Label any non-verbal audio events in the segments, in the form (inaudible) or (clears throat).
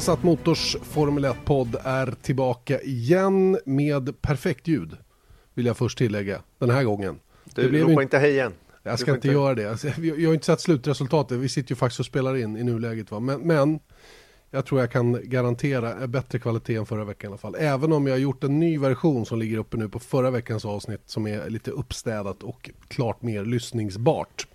Viasat Motors Formel 1-podd är tillbaka igen med perfekt ljud. Vill jag först tillägga, den här gången. Du ropar inte, inte hej igen. Jag ska inte, inte göra det. Alltså, jag har inte sett slutresultatet. Vi sitter ju faktiskt och spelar in i nuläget. Va? Men, men jag tror jag kan garantera bättre kvalitet än förra veckan i alla fall. Även om jag har gjort en ny version som ligger uppe nu på förra veckans avsnitt som är lite uppstädat och klart mer lyssningsbart.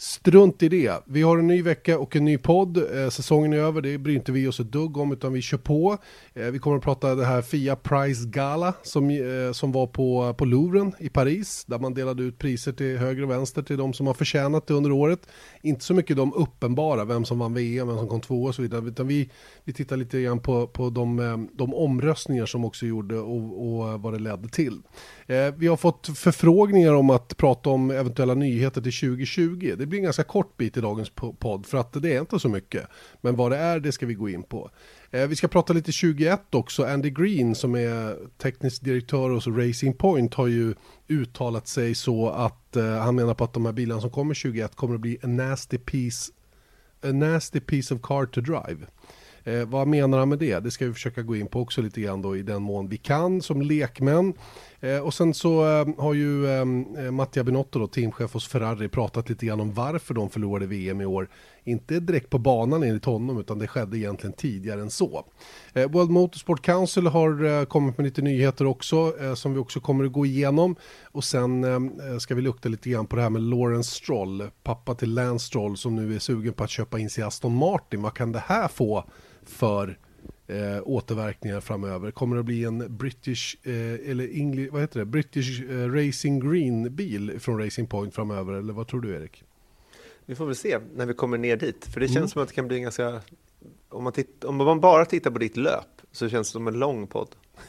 Strunt i det. Vi har en ny vecka och en ny podd. Eh, säsongen är över, det bryr inte vi oss ett dugg om utan vi kör på. Eh, vi kommer att prata det här Fia Prize Gala som, eh, som var på, på Louvren i Paris där man delade ut priser till höger och vänster till de som har förtjänat det under året. Inte så mycket de uppenbara, vem som vann VM, vem som kom två och så vidare, utan vi, vi tittar lite grann på, på de, de omröstningar som också gjorde och, och vad det ledde till. Vi har fått förfrågningar om att prata om eventuella nyheter till 2020. Det blir en ganska kort bit i dagens podd för att det är inte så mycket. Men vad det är, det ska vi gå in på. Eh, vi ska prata lite 21 också. Andy Green som är teknisk direktör hos Racing Point har ju uttalat sig så att uh, han menar på att de här bilarna som kommer 21 kommer att bli a nasty piece, a nasty piece of car to drive. Eh, vad menar han med det? Det ska vi försöka gå in på också lite grann då i den mån vi kan som lekmän. Eh, och sen så eh, har ju eh, eh Mattia Binotto, då, teamchef hos Ferrari, pratat lite grann om varför de förlorade VM i år. Inte direkt på banan enligt honom, utan det skedde egentligen tidigare än så. Eh, World Motorsport Council har eh, kommit med lite nyheter också, eh, som vi också kommer att gå igenom. Och sen ska vi lukta lite grann på det här med Lawrence Stroll, pappa till Lance Stroll, som nu är sugen på att köpa in sig i Aston Martin. Vad kan det här få för eh, återverkningar framöver. Kommer det att bli en British, eh, eller English, vad heter det, British eh, Racing Green bil från Racing Point framöver, eller vad tror du Erik? Vi får väl se när vi kommer ner dit, för det känns mm. som att det kan bli ganska, om man, titt, om man bara tittar på ditt löp så känns det som en lång podd. (laughs)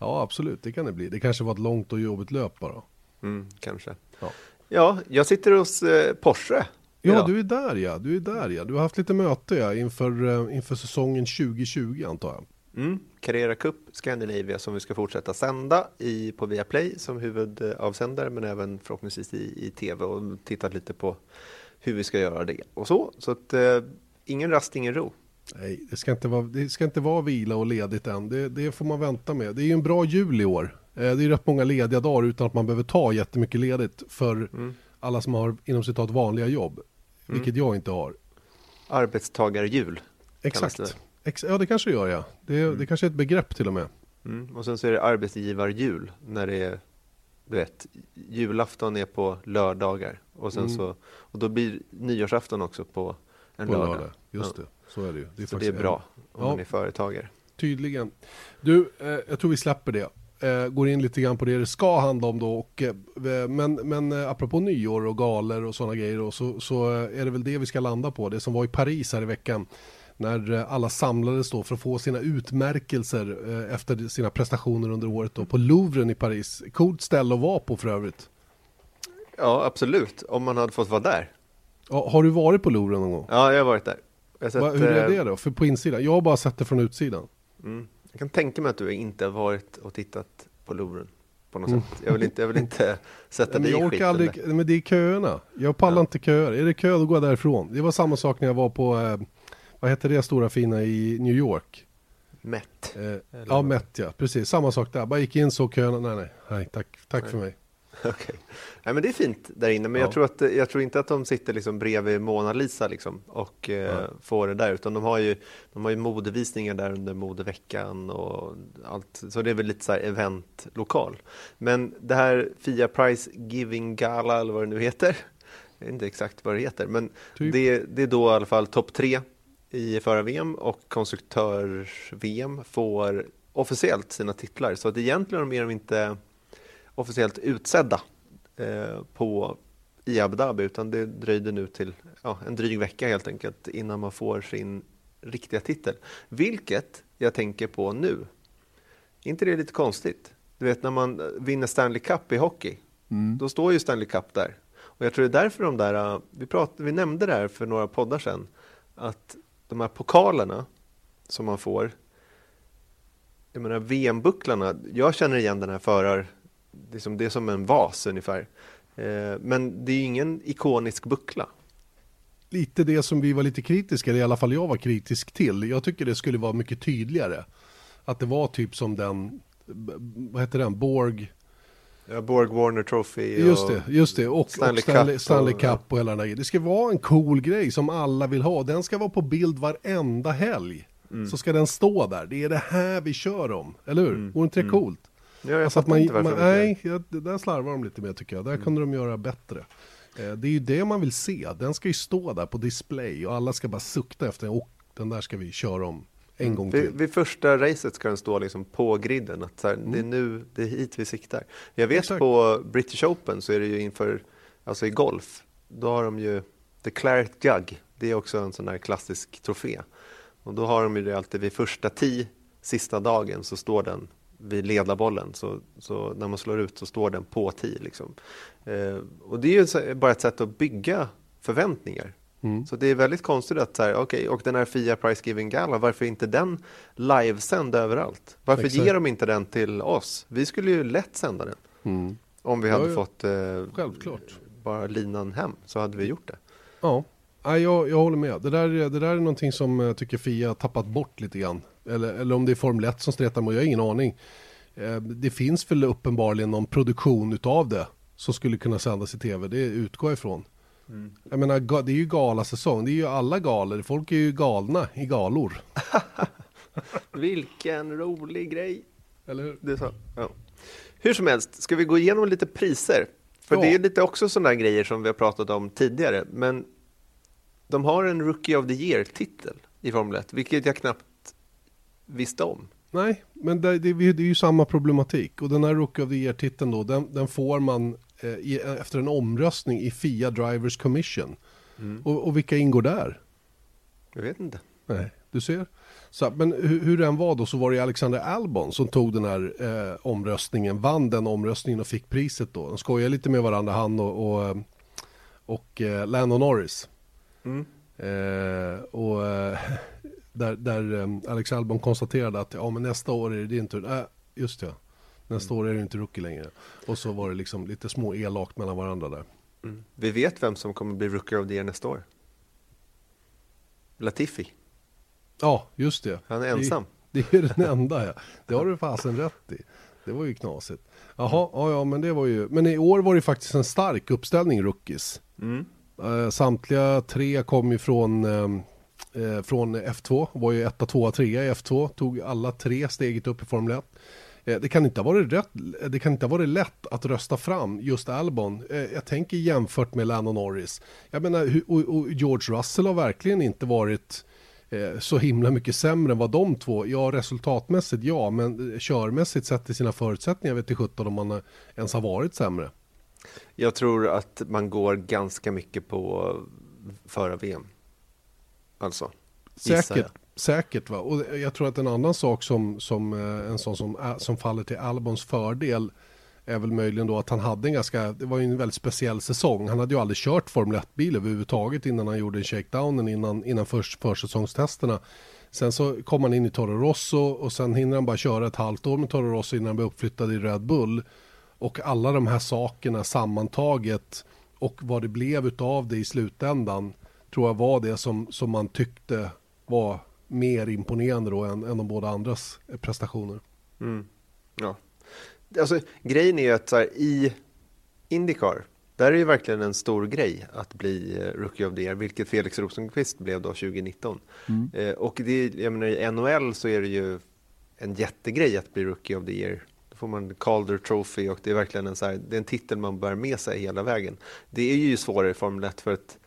ja, absolut, det kan det bli. Det kanske var ett långt och jobbigt löp bara. Mm, kanske. Ja. ja, jag sitter hos eh, Porsche Ja, du är där ja. Du är där ja. Du har haft lite möte ja, inför, uh, inför säsongen 2020 antar jag. Mm. Carrera Cup Scandinavia som vi ska fortsätta sända i, på Viaplay som huvudavsändare men även förhoppningsvis i, i tv och tittat lite på hur vi ska göra det och så. Så att uh, ingen rast, ingen ro. Nej, det ska inte vara, det ska inte vara vila och ledigt än. Det, det får man vänta med. Det är ju en bra jul i år. Eh, det är rätt många lediga dagar utan att man behöver ta jättemycket ledigt för mm. alla som har inom citat vanliga jobb. Mm. Vilket jag inte har. Arbetstagarjul. Exakt. Det. Ex ja, det kanske gör ja. Det, mm. det kanske är ett begrepp till och med. Mm. Och sen så är det arbetsgivarjul när det är, du vet, julafton är på lördagar. Och sen mm. så, och då blir nyårsafton också på en på lördag. lördag. Just ja. det, så är det ju. Det är, så det är bra om ja. man är företagare. Tydligen. Du, eh, jag tror vi släpper det eh, går in lite grann på det det ska handla om då. Och, eh, men men eh, apropå nyår och galer och sådana grejer då, så, så är det väl det vi ska landa på. Det som var i Paris här i veckan när eh, alla samlades då för att få sina utmärkelser eh, efter sina prestationer under året då på Louvren i Paris. Coolt ställe att vara på för övrigt. Ja, absolut. Om man hade fått vara där. Ja, har du varit på Louvren någon gång? Ja, jag har varit där. Har sett, Va, hur är det då? För på insidan? Jag har bara sett det från utsidan. Mm. Jag kan tänka mig att du inte har varit och tittat på Louvren på något mm. sätt. Jag vill inte, jag vill inte (laughs) sätta dig i skiten. Aldrig, men det är köerna. Jag pallar ja. inte köer. Är det kö då går jag därifrån. Det var samma sak när jag var på, eh, vad heter det stora fina i New York? Met. Eh, ja, Met ja. Precis, samma sak där. Bara gick in så köerna, nej nej, nej tack, tack nej. för mig. (laughs) Okay. Nej, men det är fint där inne, men ja. jag, tror att, jag tror inte att de sitter liksom bredvid Mona Lisa liksom och eh, ja. får det där, utan de har, ju, de har ju modevisningar där under modeveckan och allt, så det är väl lite så här eventlokal. Men det här Fia Prize Giving Gala, eller vad det nu heter, jag vet inte exakt vad det heter, men typ. det, det är då i alla fall topp tre i förra-VM och konstruktörs-VM får officiellt sina titlar, så att egentligen är de inte officiellt utsedda eh, på, i Abu Dhabi utan det dröjde nu till ja, en dryg vecka helt enkelt innan man får sin riktiga titel. Vilket jag tänker på nu. inte det lite konstigt? Du vet när man vinner Stanley Cup i hockey, mm. då står ju Stanley Cup där. Och jag tror det är därför de där, vi, pratade, vi nämnde det här för några poddar sedan, att de här pokalerna som man får, jag menar VM-bucklarna, jag känner igen den här förar, liksom det är som en vas ungefär. Eh, men det är ju ingen ikonisk buckla. Lite det som vi var lite kritiska, eller i alla fall jag var kritisk till. Jag tycker det skulle vara mycket tydligare. Att det var typ som den, vad heter den, Borg... Ja, Borg Warner Trophy Just det, just det. Och Stanley, och Stanley, Cup, Stanley och, Cup och hela den där Det ska vara en cool grej som alla vill ha. Den ska vara på bild varenda helg. Mm. Så ska den stå där. Det är det här vi kör om. Eller hur? Mm. Vore inte det mm. coolt? Ja, jag alltså att man, inte man, Nej, ja, där slarvar de lite med tycker jag. Där mm. kunde de göra bättre. Eh, det är ju det man vill se. Den ska ju stå där på display och alla ska bara sukta efter den. Och den där ska vi köra om en gång till. Vid, vid första racet ska den stå liksom på griden. Att här, mm. Det är nu, det är hit vi siktar. Jag vet Exakt. på British Open så är det ju inför, alltså i golf, då har de ju The Claret Jug. Det är också en sån här klassisk trofé. Och då har de ju det alltid vid första tee, sista dagen, så står den vid ledarbollen. Så, så när man slår ut så står den på tee. Liksom. Eh, och det är ju bara ett sätt att bygga förväntningar. Mm. Så det är väldigt konstigt att, okej, okay, och den här Fia Price Giving Gala, varför inte den livesänd överallt? Varför Exakt. ger de inte den till oss? Vi skulle ju lätt sända den. Mm. Om vi hade ja, fått eh, Självklart. bara linan hem så hade vi gjort det. Ja, ja jag, jag håller med. Det där, det där är någonting som jag tycker Fia har tappat bort lite grann. Eller, eller om det är Formel 1 som stretar mig, jag har ingen aning. Eh, det finns väl uppenbarligen någon produktion utav det som skulle kunna sändas i tv, det utgår jag ifrån. Mm. Jag menar, det är ju galasäsong, det är ju alla galor, folk är ju galna i galor. (laughs) Vilken rolig grej. Eller hur? Det är så. Ja. Hur som helst, ska vi gå igenom lite priser? För ja. det är lite också sådana grejer som vi har pratat om tidigare, men de har en Rookie of the Year-titel i Formel 1, vilket jag knappt visste om. Nej, men det, det, det, är ju samma problematik. Och den här Rookie of the Year-titeln då, den, den, får man i, efter en omröstning i FIA Drivers Commission. Mm. Och, och, vilka ingår där? Jag vet inte. Nej, du ser. Så, men hur, hur den var då så var det Alexander Albon som tog den här eh, omröstningen, vann den omröstningen och fick priset då. De skojade lite med varandra, han och, och, eh, och eh, Lando Norris. Mm. Eh, och eh, (laughs) där, där Alex Albon konstaterade att ja, men nästa år är det din tur. Äh, just det, nästa mm. år är det inte rookie längre. Och så var det liksom lite små elakt mellan varandra där. Mm. Vi vet vem som kommer bli rookie of the year nästa år. Latifi. Ja, just det. Han är ensam. Det, det är (laughs) den enda, ja. Det har du fasen rätt i. Det var ju knasigt. Jaha, ja, ja, men det var ju... Men i år var det faktiskt en stark uppställning rookies. Mm. Uh, samtliga tre kom ju från um, eh, från F2. Var ju etta, tvåa, trea i F2. Tog alla tre steget upp i Formel 1. Eh, det kan, inte ha varit rätt, det kan inte ha varit lätt att rösta fram just Albon. Eh, jag tänker jämfört med Lando Norris. Jag menar, och, George Russell har verkligen inte varit eh, så himla mycket sämre än vad de två, ja resultatmässigt ja, men körmässigt sett till sina förutsättningar vet inte sjutton om man ens har varit sämre. Jag tror att man går ganska mycket på föra VM. Alltså, säkert, säkert va. Och jag tror att en annan sak som, som eh, en sån som, eh, som faller till Albons fördel är väl möjligen då att han hade en ganska, det var ju en väldigt speciell säsong. Han hade ju aldrig kört Formel 1-bil överhuvudtaget innan han gjorde shakedownen innan, innan för, försäsongstesterna. Sen så kom han in i Toro Rosso och sen hinner han bara köra ett halvt år med Toro Rosso innan han blir uppflyttad i Red Bull. Och alla de här sakerna sammantaget och vad det blev utav det i slutändan tror jag var det som, som man tyckte var mer imponerande då än, än de båda andras prestationer. Mm. Ja. Alltså, grejen är ju att här, i Indycar, där är det verkligen en stor grej att bli eh, Rookie of the Year, vilket Felix Rosenqvist blev då 2019. Mm. Eh, och det, jag menar, i NHL så är det ju en jättegrej att bli Rookie of the Year. Då får man Calder Trophy och det är verkligen en, så här, det är en titel man bär med sig hela vägen. Det är ju svårare i Formel 1 för att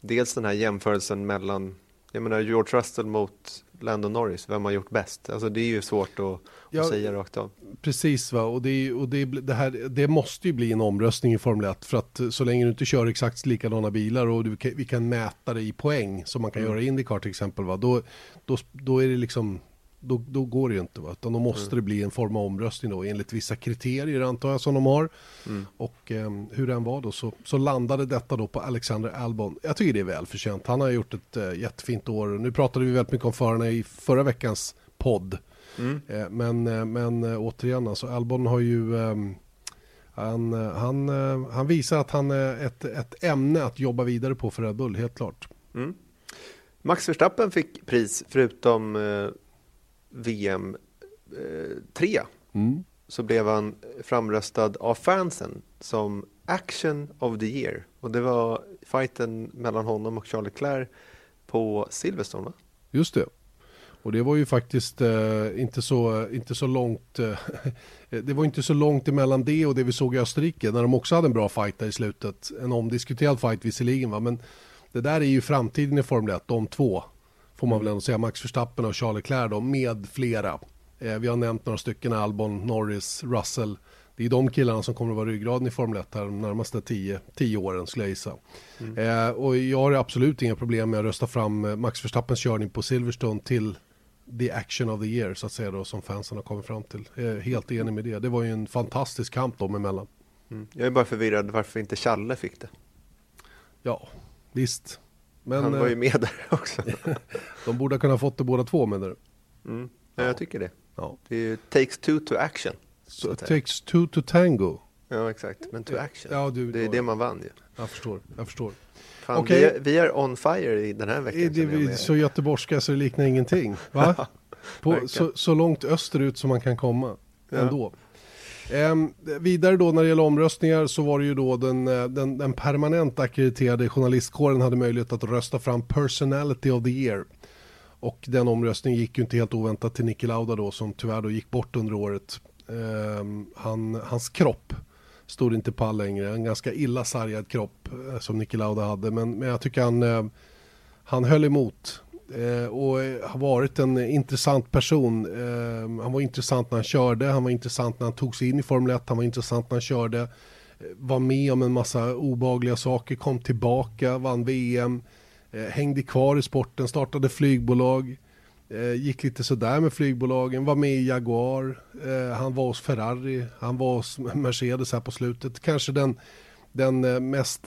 dels den här jämförelsen mellan jag menar George Russell mot Lando Norris, vem har gjort bäst? Alltså det är ju svårt att, ja, att säga rakt av. Precis, va? och, det, och det, det, här, det måste ju bli en omröstning i Formel 1 för att så länge du inte kör exakt likadana bilar och du, vi kan mäta det i poäng som man kan mm. göra i Indycar till exempel, va? Då, då, då är det liksom då, då går det ju inte. Va? Utan då måste mm. det bli en form av omröstning då, enligt vissa kriterier antar jag som de har. Mm. Och eh, hur den var då så, så landade detta då på Alexander Albon. Jag tycker det är välförtjänt. Han har gjort ett eh, jättefint år. Nu pratade vi väldigt mycket om förarna i förra veckans podd. Mm. Eh, men eh, men eh, återigen, alltså Albon har ju ehm, han, eh, han, han visar att han är ett, ett ämne att jobba vidare på för Red Bull, helt klart. Mm. Max Verstappen fick pris förutom VM 3 eh, mm. så blev han framröstad av fansen som Action of the Year. Och det var fighten mellan honom och Charlie Leclerc på Silverstone va? Just det. Och det var ju faktiskt eh, inte, så, inte så långt eh, (laughs) Det var inte så långt emellan det och det vi såg i Österrike när de också hade en bra fight där i slutet. En omdiskuterad fight visserligen va, men det där är ju framtiden i Formel 1, de två får man väl ändå säga, Max Verstappen och Charles Leclerc då, med flera. Eh, vi har nämnt några stycken, Albon, Norris, Russell. Det är de killarna som kommer att vara ryggraden i Formel 1 här de närmaste tio, tio åren skulle jag gissa. Mm. Eh, och jag har absolut inga problem med att rösta fram eh, Max Verstappens körning på Silverstone till the action of the year så att säga då som fansen har kommit fram till. Jag är helt enig med det. Det var ju en fantastisk kamp dem emellan. Mm. Jag är bara förvirrad varför inte Challe fick det. Ja, visst. Men, Han var ju eh, med där (laughs) också. (laughs) de borde ha kunnat fått det båda två menar du? Mm. Ja, jag tycker det. Ja. Det är takes two to action. So it takes two to tango. Ja, exakt. Men to action. Ja, du, det är det man vann ju. Jag förstår. Jag förstår. Fan, okay. vi, är, vi, är, on fire i den här veckan. Är det, vi, så göteborgska så det liknar ingenting. (laughs) Va? På, så, så, långt österut som man kan komma. Ja. Ändå. Eh, vidare då när det gäller omröstningar så var det ju då den, eh, den, den permanent akkrediterade journalistkåren hade möjlighet att rösta fram personality of the year. Och den omröstningen gick ju inte helt oväntat till Niki Lauda då som tyvärr då gick bort under året. Eh, han, hans kropp stod inte pall längre, en ganska illa sargad kropp eh, som Niki Lauda hade. Men, men jag tycker han, eh, han höll emot Eh, och eh, har varit en intressant person. Eh, han var intressant när han körde, han var intressant när han tog sig in i Formel 1, han var intressant när han körde. Var med om en massa obagliga saker, kom tillbaka, vann VM, hängde kvar i sporten, startade flygbolag. gick lite sådär med flygbolagen, var med i Jaguar, han var hos Ferrari, han var hos Mercedes här på slutet. Kanske den, den mest,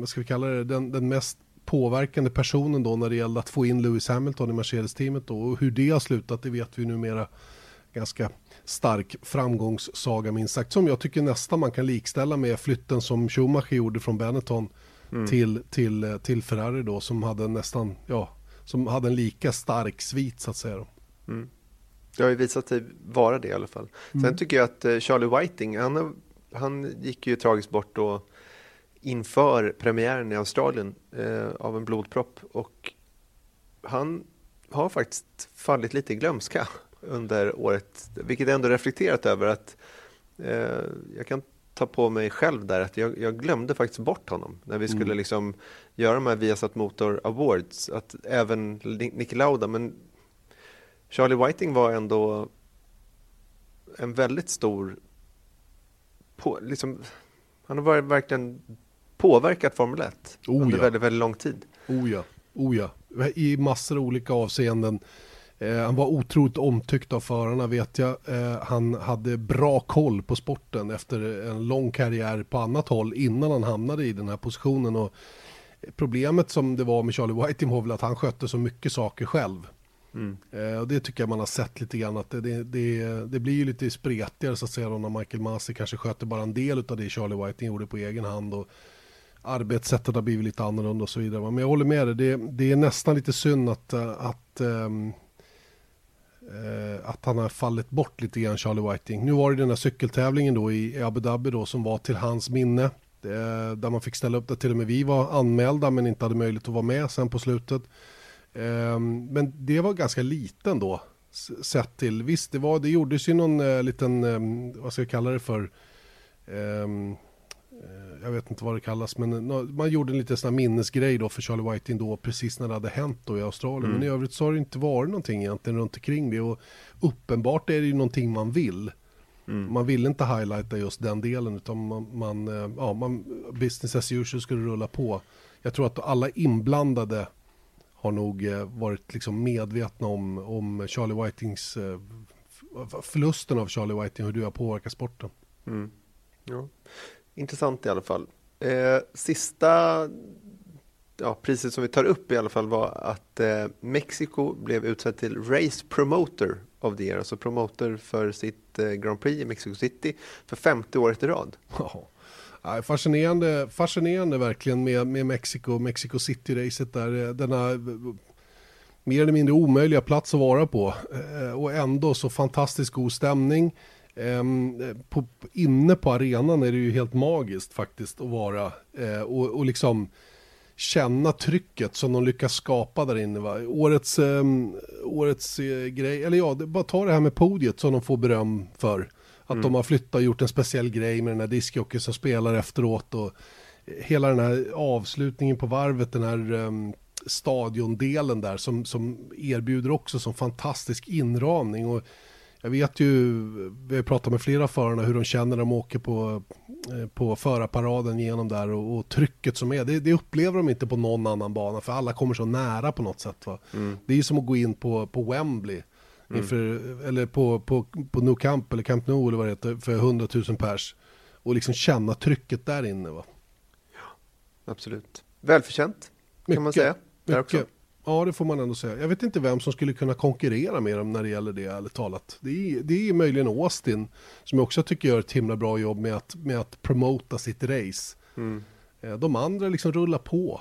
vad ska vi kalla det, den, den mest påverkande personen då när det gällde att få in Lewis Hamilton i Mercedes-teamet då och hur det har slutat det vet vi numera ganska stark framgångssaga minst sagt som jag tycker nästan man kan likställa med flytten som Schumacher gjorde från Benetton mm. till, till, till Ferrari då som hade nästan, ja, som hade en lika stark svit så att säga. Mm. Det har ju visat sig vara det i alla fall. Sen mm. tycker jag att eh, Charlie Whiting, han, han gick ju tragiskt bort då inför premiären i Australien eh, av en blodpropp och han har faktiskt fallit lite i glömska under året, vilket jag ändå reflekterat över att eh, jag kan ta på mig själv där att jag, jag, glömde faktiskt bort honom när vi skulle mm. liksom göra de här Viasat Motor Awards, att även Niki Lauda, men Charlie Whiting var ändå en väldigt stor på, liksom, han har varit verkligen påverkat Formel 1 oh, under ja. väldigt, väldigt lång tid. Oh ja, oh ja. i massor av olika avseenden. Eh, han var otroligt omtyckt av förarna vet jag. Eh, han hade bra koll på sporten efter en lång karriär på annat håll innan han hamnade i den här positionen. Och problemet som det var med Charlie Whiting var väl att han skötte så mycket saker själv. Mm. Eh, och det tycker jag man har sett lite grann att det, det, det, det blir ju lite spretigare så att säga då när Michael Masi kanske sköter bara en del av det Charlie Whiting gjorde på egen hand. Och, arbetssättet har blivit lite annorlunda och så vidare. Men jag håller med dig, det, det är nästan lite synd att, eh, att, um, att han har fallit bort lite grann, Charlie Whiting. Nu var det den här cykeltävlingen då i Abu Dhabi då som var till hans minne. Eh, där man fick ställa upp där till och med vi var anmälda men inte hade möjlighet att vara med sen på slutet. Um, men det var ganska liten då, sett till, visst det, var, det gjordes ju någon uh, liten, um, vad ska jag kalla det för, um, jag vet inte vad det kallas, men man gjorde en liten sån minnesgrej då för Charlie Whiting då precis när det hade hänt då i Australien. Mm. Men i övrigt så har det inte varit någonting egentligen runt omkring det och uppenbart är det ju någonting man vill. Mm. Man vill inte highlighta just den delen utan man, man, eh, ja, man, business as usual skulle rulla på. Jag tror att alla inblandade har nog eh, varit liksom medvetna om, om Charlie Whitings förlusten av Charlie Whiting, hur du har påverkat sporten. Mm. Ja. Intressant i alla fall. Eh, sista ja, priset som vi tar upp i alla fall var att eh, Mexiko blev utsedd till Race Promoter of the Year, alltså promoter för sitt eh, Grand Prix i Mexico City för femte året i rad. Ja, fascinerande, fascinerande verkligen med, med Mexiko, Mexico City-racet där. Eh, denna eh, mer eller mindre omöjliga plats att vara på eh, och ändå så fantastiskt god stämning. Ehm, på, inne på arenan är det ju helt magiskt faktiskt att vara eh, och, och liksom känna trycket som de lyckas skapa där inne. Va? Årets, eh, årets eh, grej, eller ja, bara ta det här med podiet som de får beröm för. Att mm. de har flyttat och gjort en speciell grej med den här discjockeyn som spelar efteråt och hela den här avslutningen på varvet, den här um, stadiondelen där som, som erbjuder också som fantastisk inramning. Och jag vet ju, vi har pratat med flera förarna hur de känner när de åker på, eh, på förarparaden genom där och, och trycket som är. Det, det, upplever de inte på någon annan bana för alla kommer så nära på något sätt. Va? Mm. Det är ju som att gå in på, på Wembley. Mm. Inför, eller på, på, på Nou Camp eller Camp Nou eller vad det heter för 100 000 pers. Och liksom känna trycket där inne. Va? Ja, absolut. Välförtjänt kan man säga. Mycket. Också. Ja, det får man ändå säga. Jag vet inte vem som skulle kunna konkurrera med dem när det gäller det, ärligt talat. Det är, det är möjligen Austin, som jag också tycker gör ett himla bra jobb med att, med att promota sitt race. Mm. Eh, de andra liksom rullar på.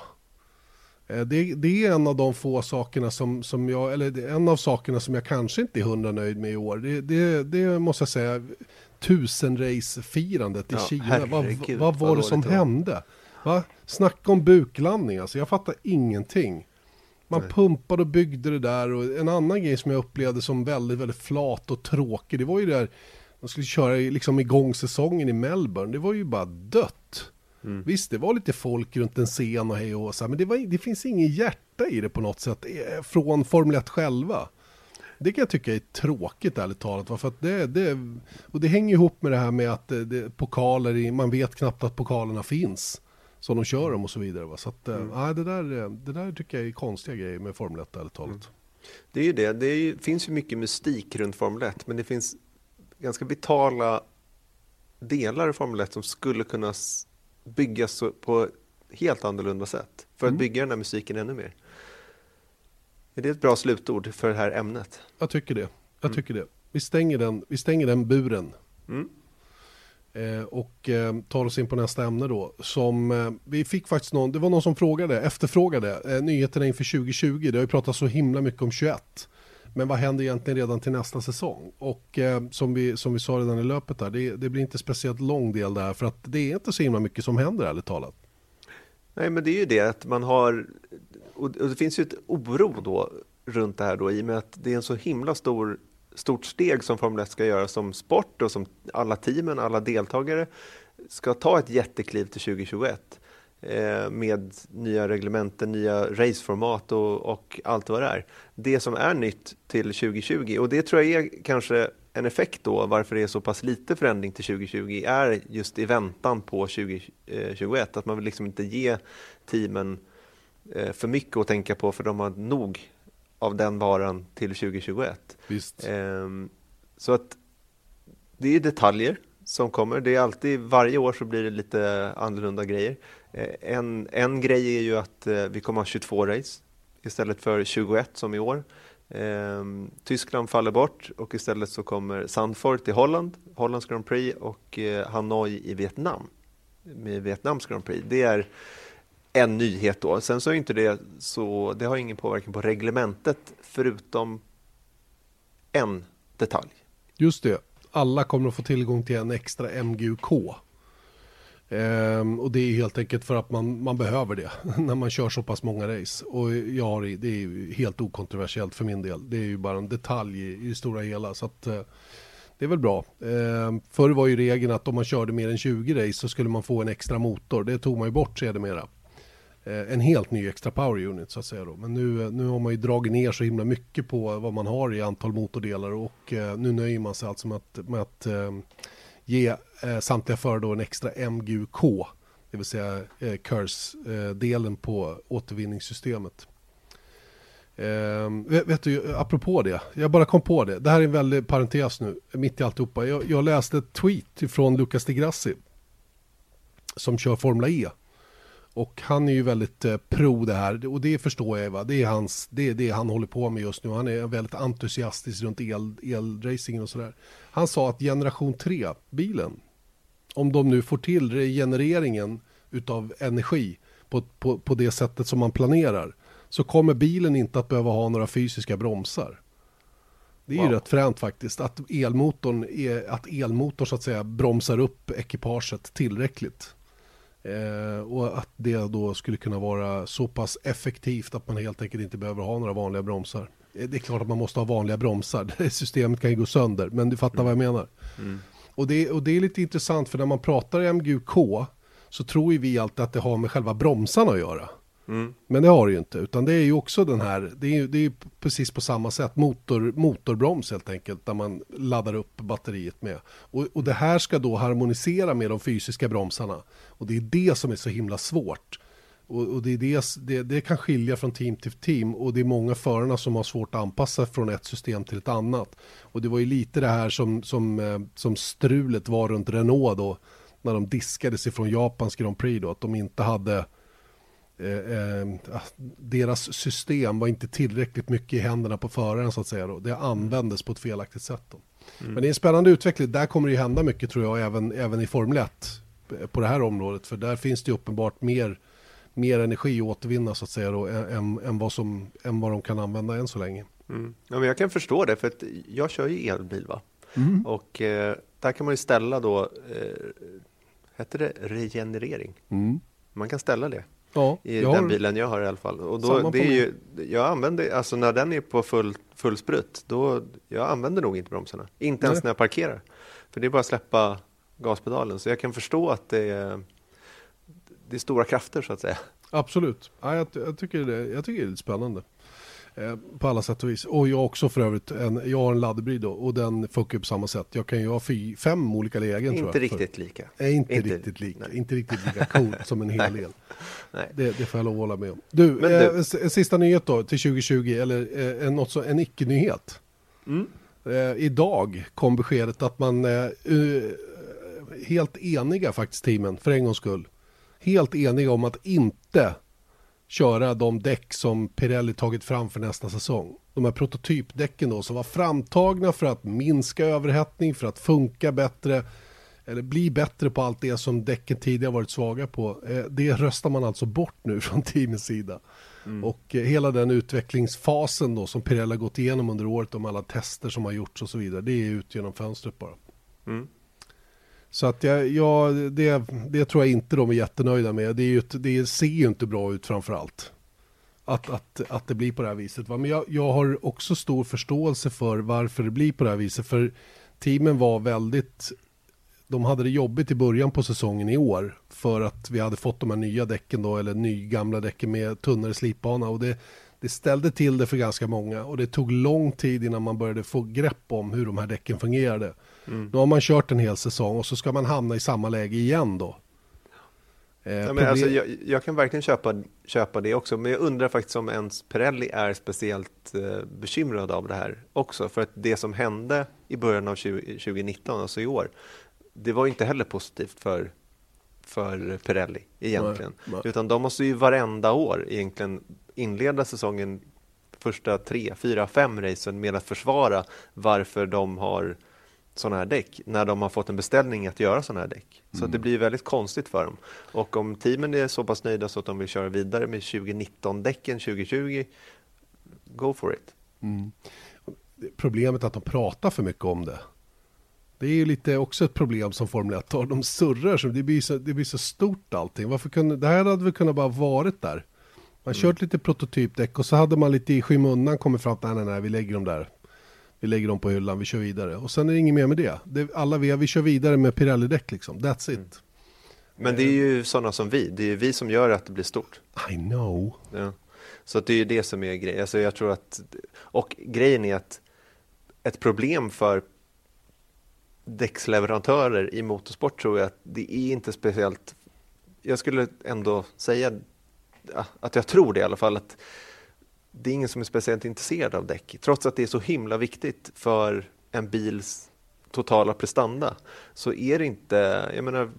Eh, det, det, är en av de få sakerna som, som jag, eller en av sakerna som jag kanske inte är hundra nöjd med i år. Det, det, det måste jag säga, tusen race-firandet i ja, Kina. Herregud, vad, vad var det som hände? Va? Snacka om buklandning alltså, jag fattar ingenting. Man Nej. pumpade och byggde det där och en annan grej som jag upplevde som väldigt, väldigt flat och tråkig, det var ju det där, de skulle köra liksom igång säsongen i Melbourne, det var ju bara dött. Mm. Visst, det var lite folk runt en scen och hej och så, men det, var, det finns ingen hjärta i det på något sätt eh, från Formel 1 själva. Det kan jag tycka är tråkigt ärligt talat. För att det, det, och det hänger ihop med det här med att eh, det, pokaler, man vet knappt att pokalerna finns som de kör dem och så vidare. Va? Så att, eh, mm. äh, det, där, eh, det där tycker jag är konstiga grejer med Formel 1 ärligt talat. Mm. Det är ju det, det ju, finns ju mycket mystik runt Formel 1 men det finns ganska vitala delar i Formel 1 som skulle kunna byggas på helt annorlunda sätt för att mm. bygga den här musiken ännu mer. Är det ett bra slutord för det här ämnet? Jag tycker det. Jag mm. tycker det. Vi stänger den, vi stänger den buren. Mm. Eh, och eh, tar oss in på nästa ämne då. Som, eh, vi fick faktiskt någon, det var någon som frågade, efterfrågade nyheterna inför 2020. Det har ju pratats så himla mycket om 21. Men vad händer egentligen redan till nästa säsong? Och som, vi, som vi sa redan i löpet där, det, det, blir inte speciellt lång del där för att det är inte så himla mycket som händer ärligt talat. Nej men det är ju det att man har, och det finns ju ett oro då runt det här då i och med att det är en så himla stor stort steg som Formel 1 ska göra som sport och som alla teamen, alla deltagare ska ta ett jättekliv till 2021 eh, med nya reglementen, nya raceformat och, och allt vad det är. Det som är nytt till 2020 och det tror jag är kanske en effekt då varför det är så pass lite förändring till 2020 är just i väntan på 2021 att man vill liksom inte ge teamen eh, för mycket att tänka på för de har nog av den varan till 2021. Visst. Ehm, så att det är detaljer som kommer. Det är alltid, varje år så blir det lite annorlunda grejer. Eh, en, en grej är ju att eh, vi kommer ha 22 race istället för 21 som i år. Ehm, Tyskland faller bort och istället så kommer Sandford till Holland, Hollands Grand Prix och eh, Hanoi i Vietnam med Vietnams Grand Prix. Det är en nyhet då. Sen så är inte det så, det har ingen påverkan på reglementet förutom en detalj. Just det, alla kommer att få tillgång till en extra MGUK. Ehm, och det är helt enkelt för att man, man behöver det (laughs) när man kör så pass många race. Och ja, det är helt okontroversiellt för min del. Det är ju bara en detalj i, i det stora hela. Så att, eh, Det är väl bra. Ehm, förr var ju regeln att om man körde mer än 20 race så skulle man få en extra motor. Det tog man ju bort sedermera. Eh, en helt ny extra power unit så att säga då. Men nu, eh, nu har man ju dragit ner så himla mycket på vad man har i antal motordelar och eh, nu nöjer man sig alltså med att, med att ge samtliga förare då en extra MGUK, det vill säga KURS-delen på återvinningssystemet. Eh, vet, du, apropå det, jag bara kom på det. Det här är en väldig parentes nu, mitt i alltihopa. Jag, jag läste ett tweet från Lucas Degrassi som kör Formula E. Och han är ju väldigt eh, pro det här och det förstår jag. Va? Det, är hans, det är det han håller på med just nu. Han är väldigt entusiastisk runt el, elracingen och sådär. Han sa att generation 3-bilen, om de nu får till regenereringen utav energi på, på, på det sättet som man planerar så kommer bilen inte att behöva ha några fysiska bromsar. Det är wow. ju rätt fränt faktiskt att elmotorn, är, att elmotorn så att säga bromsar upp ekipaget tillräckligt. Eh, och att det då skulle kunna vara så pass effektivt att man helt enkelt inte behöver ha några vanliga bromsar. Eh, det är klart att man måste ha vanliga bromsar, (laughs) systemet kan ju gå sönder, men du fattar mm. vad jag menar. Mm. Och, det, och det är lite intressant för när man pratar MGUK så tror ju vi alltid att det har med själva bromsarna att göra. Mm. Men det har det ju inte, utan det är ju också den här, det är ju det är precis på samma sätt, motor, motorbroms helt enkelt, där man laddar upp batteriet med. Och, och det här ska då harmonisera med de fysiska bromsarna. Och det är det som är så himla svårt. Och, och det, är det, det, det, kan skilja från team till team och det är många förarna som har svårt att anpassa från ett system till ett annat. Och det var ju lite det här som, som, eh, som strulet var runt Renault då, när de diskades ifrån Japans Grand Prix då, att de inte hade Eh, eh, deras system var inte tillräckligt mycket i händerna på föraren så att säga. Då. Det användes på ett felaktigt sätt. Då. Mm. Men det är en spännande utveckling. Där kommer det ju hända mycket tror jag, även, även i Formel 1 eh, på det här området. För där finns det uppenbart mer, mer energi att återvinna så att säga då, än, än, vad som, än vad de kan använda än så länge. Mm. Ja, men jag kan förstå det, för att jag kör ju elbil. Va? Mm. Och eh, där kan man ju ställa då, eh, heter det regenerering? Mm. Man kan ställa det. Ja, I den bilen jag har i alla fall. Och då, det är ju, jag använder, alltså när den är på full, full sprut, då, jag använder nog inte bromsarna. Inte ens när jag parkerar. För det är bara att släppa gaspedalen. Så jag kan förstå att det är, det är stora krafter så att säga. Absolut. Ja, jag, jag, tycker det, jag tycker det är lite spännande. Eh, på alla sätt och vis. Och jag också för övrigt, en, jag har en laddhybrid och den funkar på samma sätt. Jag kan ju ha fy, fem olika lägen Inte tror jag. riktigt för, lika. Nej, inte, inte riktigt lika. Nej. Inte riktigt lika coolt (laughs) som en hel del. Det, det får jag lov att hålla med om. Du, Men du. Eh, sista nyhet då till 2020, eller eh, något så, en icke-nyhet. Mm. Eh, idag kom beskedet att man eh, helt eniga faktiskt teamen, för en gångs skull. Helt eniga om att inte köra de däck som Pirelli tagit fram för nästa säsong. De här prototypdäcken då som var framtagna för att minska överhettning, för att funka bättre eller bli bättre på allt det som däcken tidigare varit svaga på. Eh, det röstar man alltså bort nu (laughs) från teamets sida. Mm. Och eh, hela den utvecklingsfasen då som Pirelli har gått igenom under året om alla tester som har gjorts och så vidare. Det är ut genom fönstret bara. Mm. Så att jag, ja det, det tror jag inte de är jättenöjda med. Det, är ju, det ser ju inte bra ut framför allt. Att, att, att det blir på det här viset. Va? Men jag, jag har också stor förståelse för varför det blir på det här viset. För teamen var väldigt de hade det jobbigt i början på säsongen i år för att vi hade fått de här nya däcken då, eller ny gamla däcken med tunnare slipbana och det, det ställde till det för ganska många och det tog lång tid innan man började få grepp om hur de här däcken fungerade. Mm. Nu har man kört en hel säsong och så ska man hamna i samma läge igen då. Eh, ja, men alltså, jag, jag, kan verkligen köpa, köpa det också, men jag undrar faktiskt om ens Pirelli är speciellt eh, bekymrad av det här också. För att det som hände i början av 20, 2019, alltså i år, det var inte heller positivt för, för Pirelli egentligen. Nej, nej. Utan de måste ju varenda år egentligen inleda säsongen första tre, fyra, fem racen med att försvara varför de har sådana här däck när de har fått en beställning att göra sådana här däck. Så mm. det blir väldigt konstigt för dem. Och om teamen är så pass nöjda så att de vill köra vidare med 2019-däcken 2020, go for it. Mm. Problemet är att de pratar för mycket om det. Det är ju lite också ett problem som Formel 1 har. De surrar, så det, blir så, det blir så stort allting. Varför kunde, det här hade väl kunnat bara varit där. Man mm. kört lite prototypdäck och så hade man lite i skymundan kommit fram till nej, nej, nej, vi lägger dem där Vi lägger dem på hyllan, vi kör vidare. Och sen är det inget mer med det. det alla vi, vi kör vidare med Pirelli-däck liksom. That's it. Mm. Men det är ju sådana som vi. Det är ju vi som gör att det blir stort. I know. Ja. Så det är ju det som är grejen. Alltså jag tror att, och grejen är att ett problem för däcksleverantörer i motorsport tror jag att det är inte speciellt, jag skulle ändå säga att jag tror det i alla fall, att det är ingen som är speciellt intresserad av däck, trots att det är så himla viktigt för en bils totala prestanda, så är det inte, jag menar,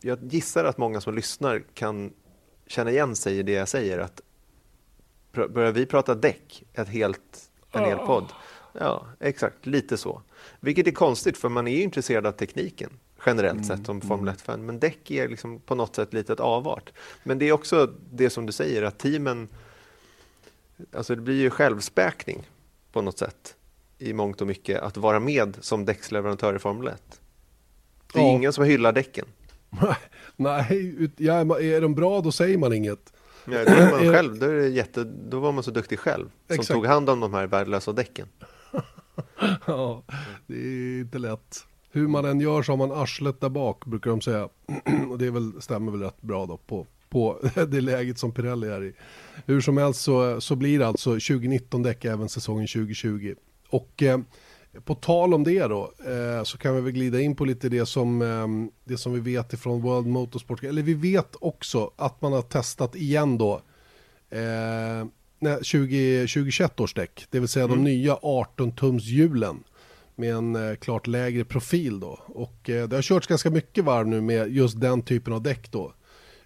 jag gissar att många som lyssnar kan känna igen sig i det jag säger, att börjar vi prata däck, ett helt, en hel podd, ja, exakt, lite så. Vilket är konstigt, för man är ju intresserad av tekniken generellt mm. sett som Formel 1-fan, mm. men däck är liksom på något sätt lite ett avart. Men det är också det som du säger, att teamen, alltså det blir ju självspäkning på något sätt i mångt och mycket att vara med som däcksleverantör i Formel 1. Det är ja. ingen som hyllar däcken. (laughs) Nej, ja, är de bra då säger man inget. Ja, då är man (clears throat) själv, då, är det jätte, då var man så duktig själv som Exakt. tog hand om de här värdelösa däcken. (laughs) ja, det är inte lätt. Hur man än gör så har man arslet där bak brukar de säga. (clears throat) Och det väl, stämmer väl rätt bra då på, på (laughs) det läget som Pirelli är i. Hur som helst så, så blir det alltså 2019 däck även säsongen 2020. Och eh, på tal om det då eh, så kan vi väl glida in på lite det som, eh, det som vi vet ifrån World Motorsport. Eller vi vet också att man har testat igen då eh, 20, 2021 års däck. Det vill säga mm. de nya 18 tums hjulen med en eh, klart lägre profil då. Och eh, det har körts ganska mycket varv nu med just den typen av däck då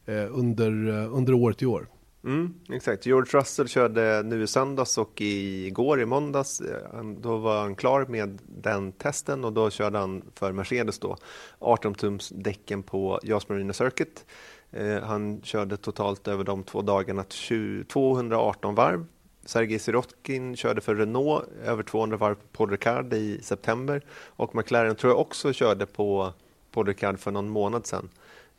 eh, under, under året i år. Mm, exakt, George Russell körde nu i söndags och igår i måndags. Då var han klar med den testen och då körde han för Mercedes då 18 tums däcken på Jas Marina Circuit. Han körde totalt över de två dagarna 20, 218 varv Sergej Sirotkin körde för Renault över 200 varv på Paul Ricard i september och McLaren tror jag också körde på Paul Ricard för någon månad sedan.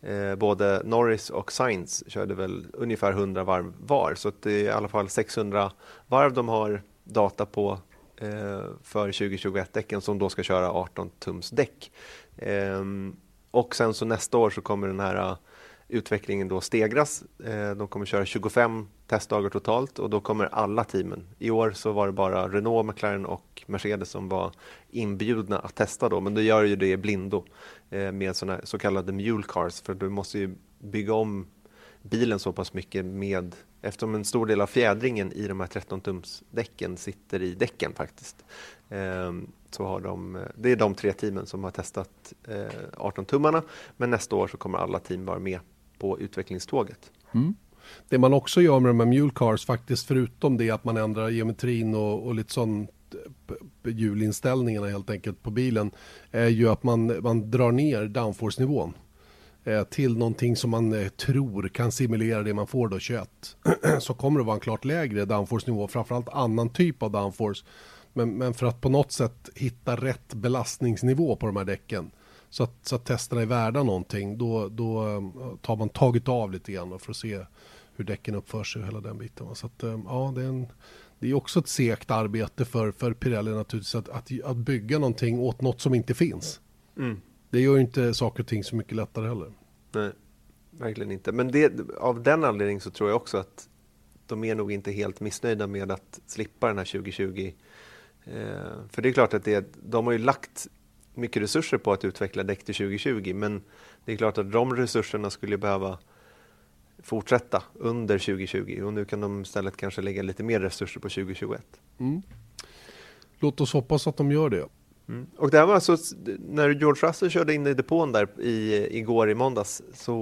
Eh, både Norris och Sainz körde väl ungefär 100 varv var så det är i alla fall 600 varv de har data på eh, för 2021-däcken som då ska köra 18 tums däck. Eh, och sen så nästa år så kommer den här utvecklingen då stegras. Eh, de kommer köra 25 testdagar totalt och då kommer alla teamen. I år så var det bara Renault, McLaren och Mercedes som var inbjudna att testa då, men då gör ju det blindo eh, med såna så kallade mule cars för du måste ju bygga om bilen så pass mycket med eftersom en stor del av fjädringen i de här 13 tums däcken sitter i däcken faktiskt. Ehm, så har de, eh, det är de tre teamen som har testat 18 tummarna, men nästa år så kommer alla team vara med på utvecklingståget. Mm. Det man också gör med de här mule cars faktiskt förutom det att man ändrar geometrin och, och lite sånt hjulinställningarna helt enkelt på bilen är ju att man, man drar ner downforce-nivån eh, till någonting som man eh, tror kan simulera det man får då 21 (clears throat) så kommer det vara en klart lägre downforce-nivå framförallt annan typ av downforce men, men för att på något sätt hitta rätt belastningsnivå på de här däcken så att, så att testerna är värda någonting, då, då eh, tar man tagit av lite grann för att se hur däcken uppför sig och hela den biten. Så att, eh, ja, det är, en, det är också ett segt arbete för, för Pirelli naturligtvis att, att, att bygga någonting åt något som inte finns. Mm. Det gör ju inte saker och ting så mycket lättare heller. Nej, verkligen inte. Men det, av den anledningen så tror jag också att de är nog inte helt missnöjda med att slippa den här 2020. Eh, för det är klart att det, de har ju lagt mycket resurser på att utveckla däck till 2020 men det är klart att de resurserna skulle behöva fortsätta under 2020 och nu kan de istället kanske lägga lite mer resurser på 2021. Mm. Låt oss hoppas att de gör det. Mm. Och det här var alltså när George Russell körde in i depån där i, igår i måndags så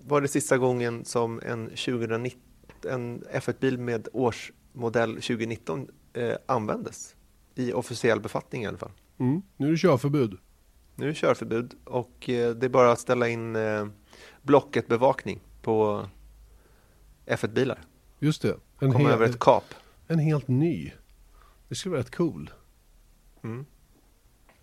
var det sista gången som en, 2019, en F1-bil med årsmodell 2019 eh, användes i officiell befattning i alla fall. Mm. Nu är det körförbud. Nu är det körförbud och eh, det är bara att ställa in eh, Blocket-bevakning på F1-bilar. Just det. En Komma över ett kap. En helt ny. Det skulle vara rätt cool. Mm.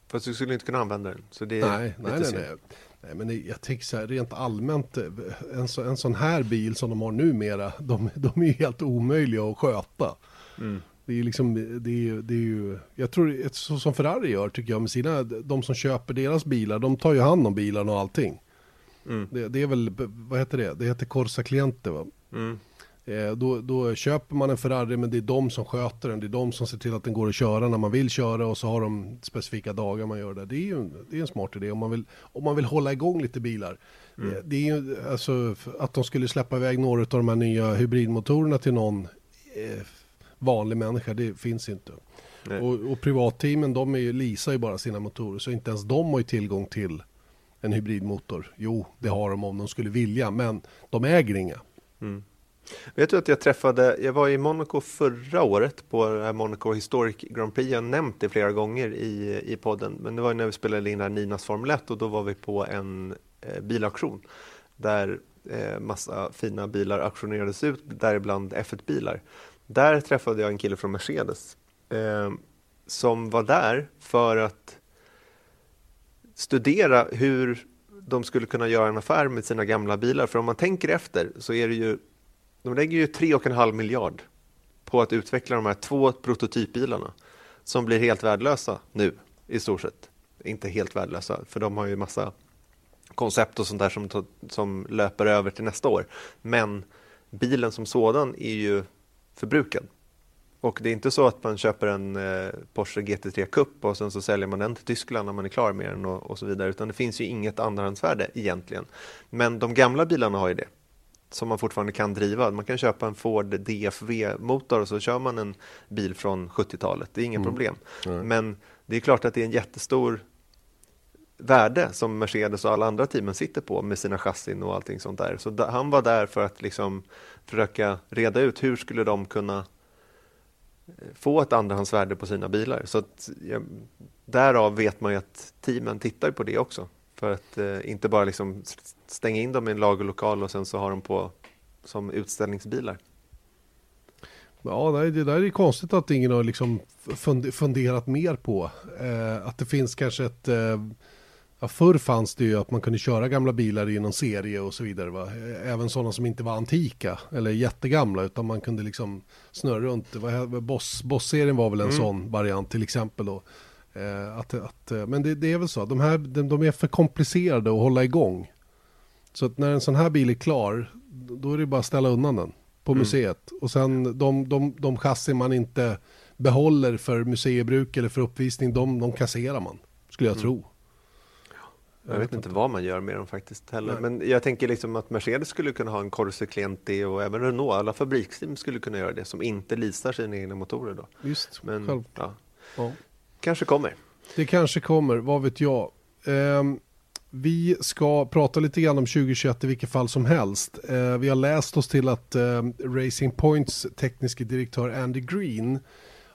Fast du skulle inte kunna använda den. Så det är nej, nej, nej, nej. nej. men jag tänker så här rent allmänt. Eh, en, så, en sån här bil som de har numera. De, de är helt omöjliga att sköta. Mm. Det är liksom, det är, det är ju, jag tror, så som Ferrari gör tycker jag med sina, de som köper deras bilar, de tar ju hand om bilarna och allting. Mm. Det, det, är väl, vad heter det? Det heter Corsa Cliente va? Mm. Eh, då, då, köper man en Ferrari men det är de som sköter den. Det är de som ser till att den går att köra när man vill köra och så har de specifika dagar man gör det. Det är ju en, det är en smart idé om man, vill, om man vill hålla igång lite bilar. Mm. Eh, det är ju alltså att de skulle släppa iväg några av de här nya hybridmotorerna till någon eh, vanlig människa, det finns inte. Och, och privatteamen de är ju, leasar ju bara sina motorer så inte ens de har ju tillgång till en hybridmotor. Jo, det har de om de skulle vilja, men de äger inga. Mm. Vet du att jag träffade, jag var i Monaco förra året på Monaco Historic Grand Prix. Jag har nämnt det flera gånger i, i podden, men det var när vi spelade in här Ninas Formel 1 och då var vi på en eh, bilauktion där eh, massa fina bilar auktionerades ut, däribland F1-bilar. Där träffade jag en kille från Mercedes eh, som var där för att studera hur de skulle kunna göra en affär med sina gamla bilar. För om man tänker efter så är det ju, de lägger ju 3,5 miljard på att utveckla de här två prototypbilarna som blir helt värdelösa nu i stort sett. Inte helt värdelösa, för de har ju massa koncept och sånt där som, som löper över till nästa år. Men bilen som sådan är ju förbrukad. Och det är inte så att man köper en eh, Porsche GT3 Cup och sen så säljer man den till Tyskland när man är klar med den och, och så vidare, utan det finns ju inget andrahandsvärde egentligen. Men de gamla bilarna har ju det, som man fortfarande kan driva. Man kan köpa en Ford DFV-motor och så kör man en bil från 70-talet, det är inga mm. problem. Mm. Men det är klart att det är en jättestor värde som Mercedes och alla andra teamen sitter på med sina chassin och allting sånt där. Så han var där för att liksom försöka reda ut hur skulle de kunna eh, få ett andrahandsvärde på sina bilar. Så att, ja, därav vet man ju att teamen tittar på det också. För att eh, inte bara liksom stänga in dem i en lagerlokal och sen så har de på som utställningsbilar. Ja, det där är konstigt att ingen har liksom funderat mer på. Eh, att det finns kanske ett eh, Ja, förr fanns det ju att man kunde köra gamla bilar i någon serie och så vidare. Va? Även sådana som inte var antika eller jättegamla utan man kunde liksom snurra runt. Boss, Boss-serien var väl en mm. sån variant till exempel då. Eh, att, att, eh, men det, det, är väl så, de här de, de, är för komplicerade att hålla igång. Så att när en sån här bil är klar, då är det bara att ställa undan den på mm. museet. Och sen de, de, de chassin man inte behåller för museibruk eller för uppvisning, de, de kasserar man, skulle jag mm. tro. Jag vet inte vad man gör med dem faktiskt heller. Nej. Men jag tänker liksom att Mercedes skulle kunna ha en Corsa Cliente och även Renault, alla fabriksteam skulle kunna göra det som inte leasar sina egna motorer då. Just, Men, själv. Ja. ja. Kanske kommer. Det kanske kommer, vad vet jag. Um, vi ska prata lite grann om 2021 i vilket fall som helst. Uh, vi har läst oss till att uh, Racing Points tekniska direktör Andy Green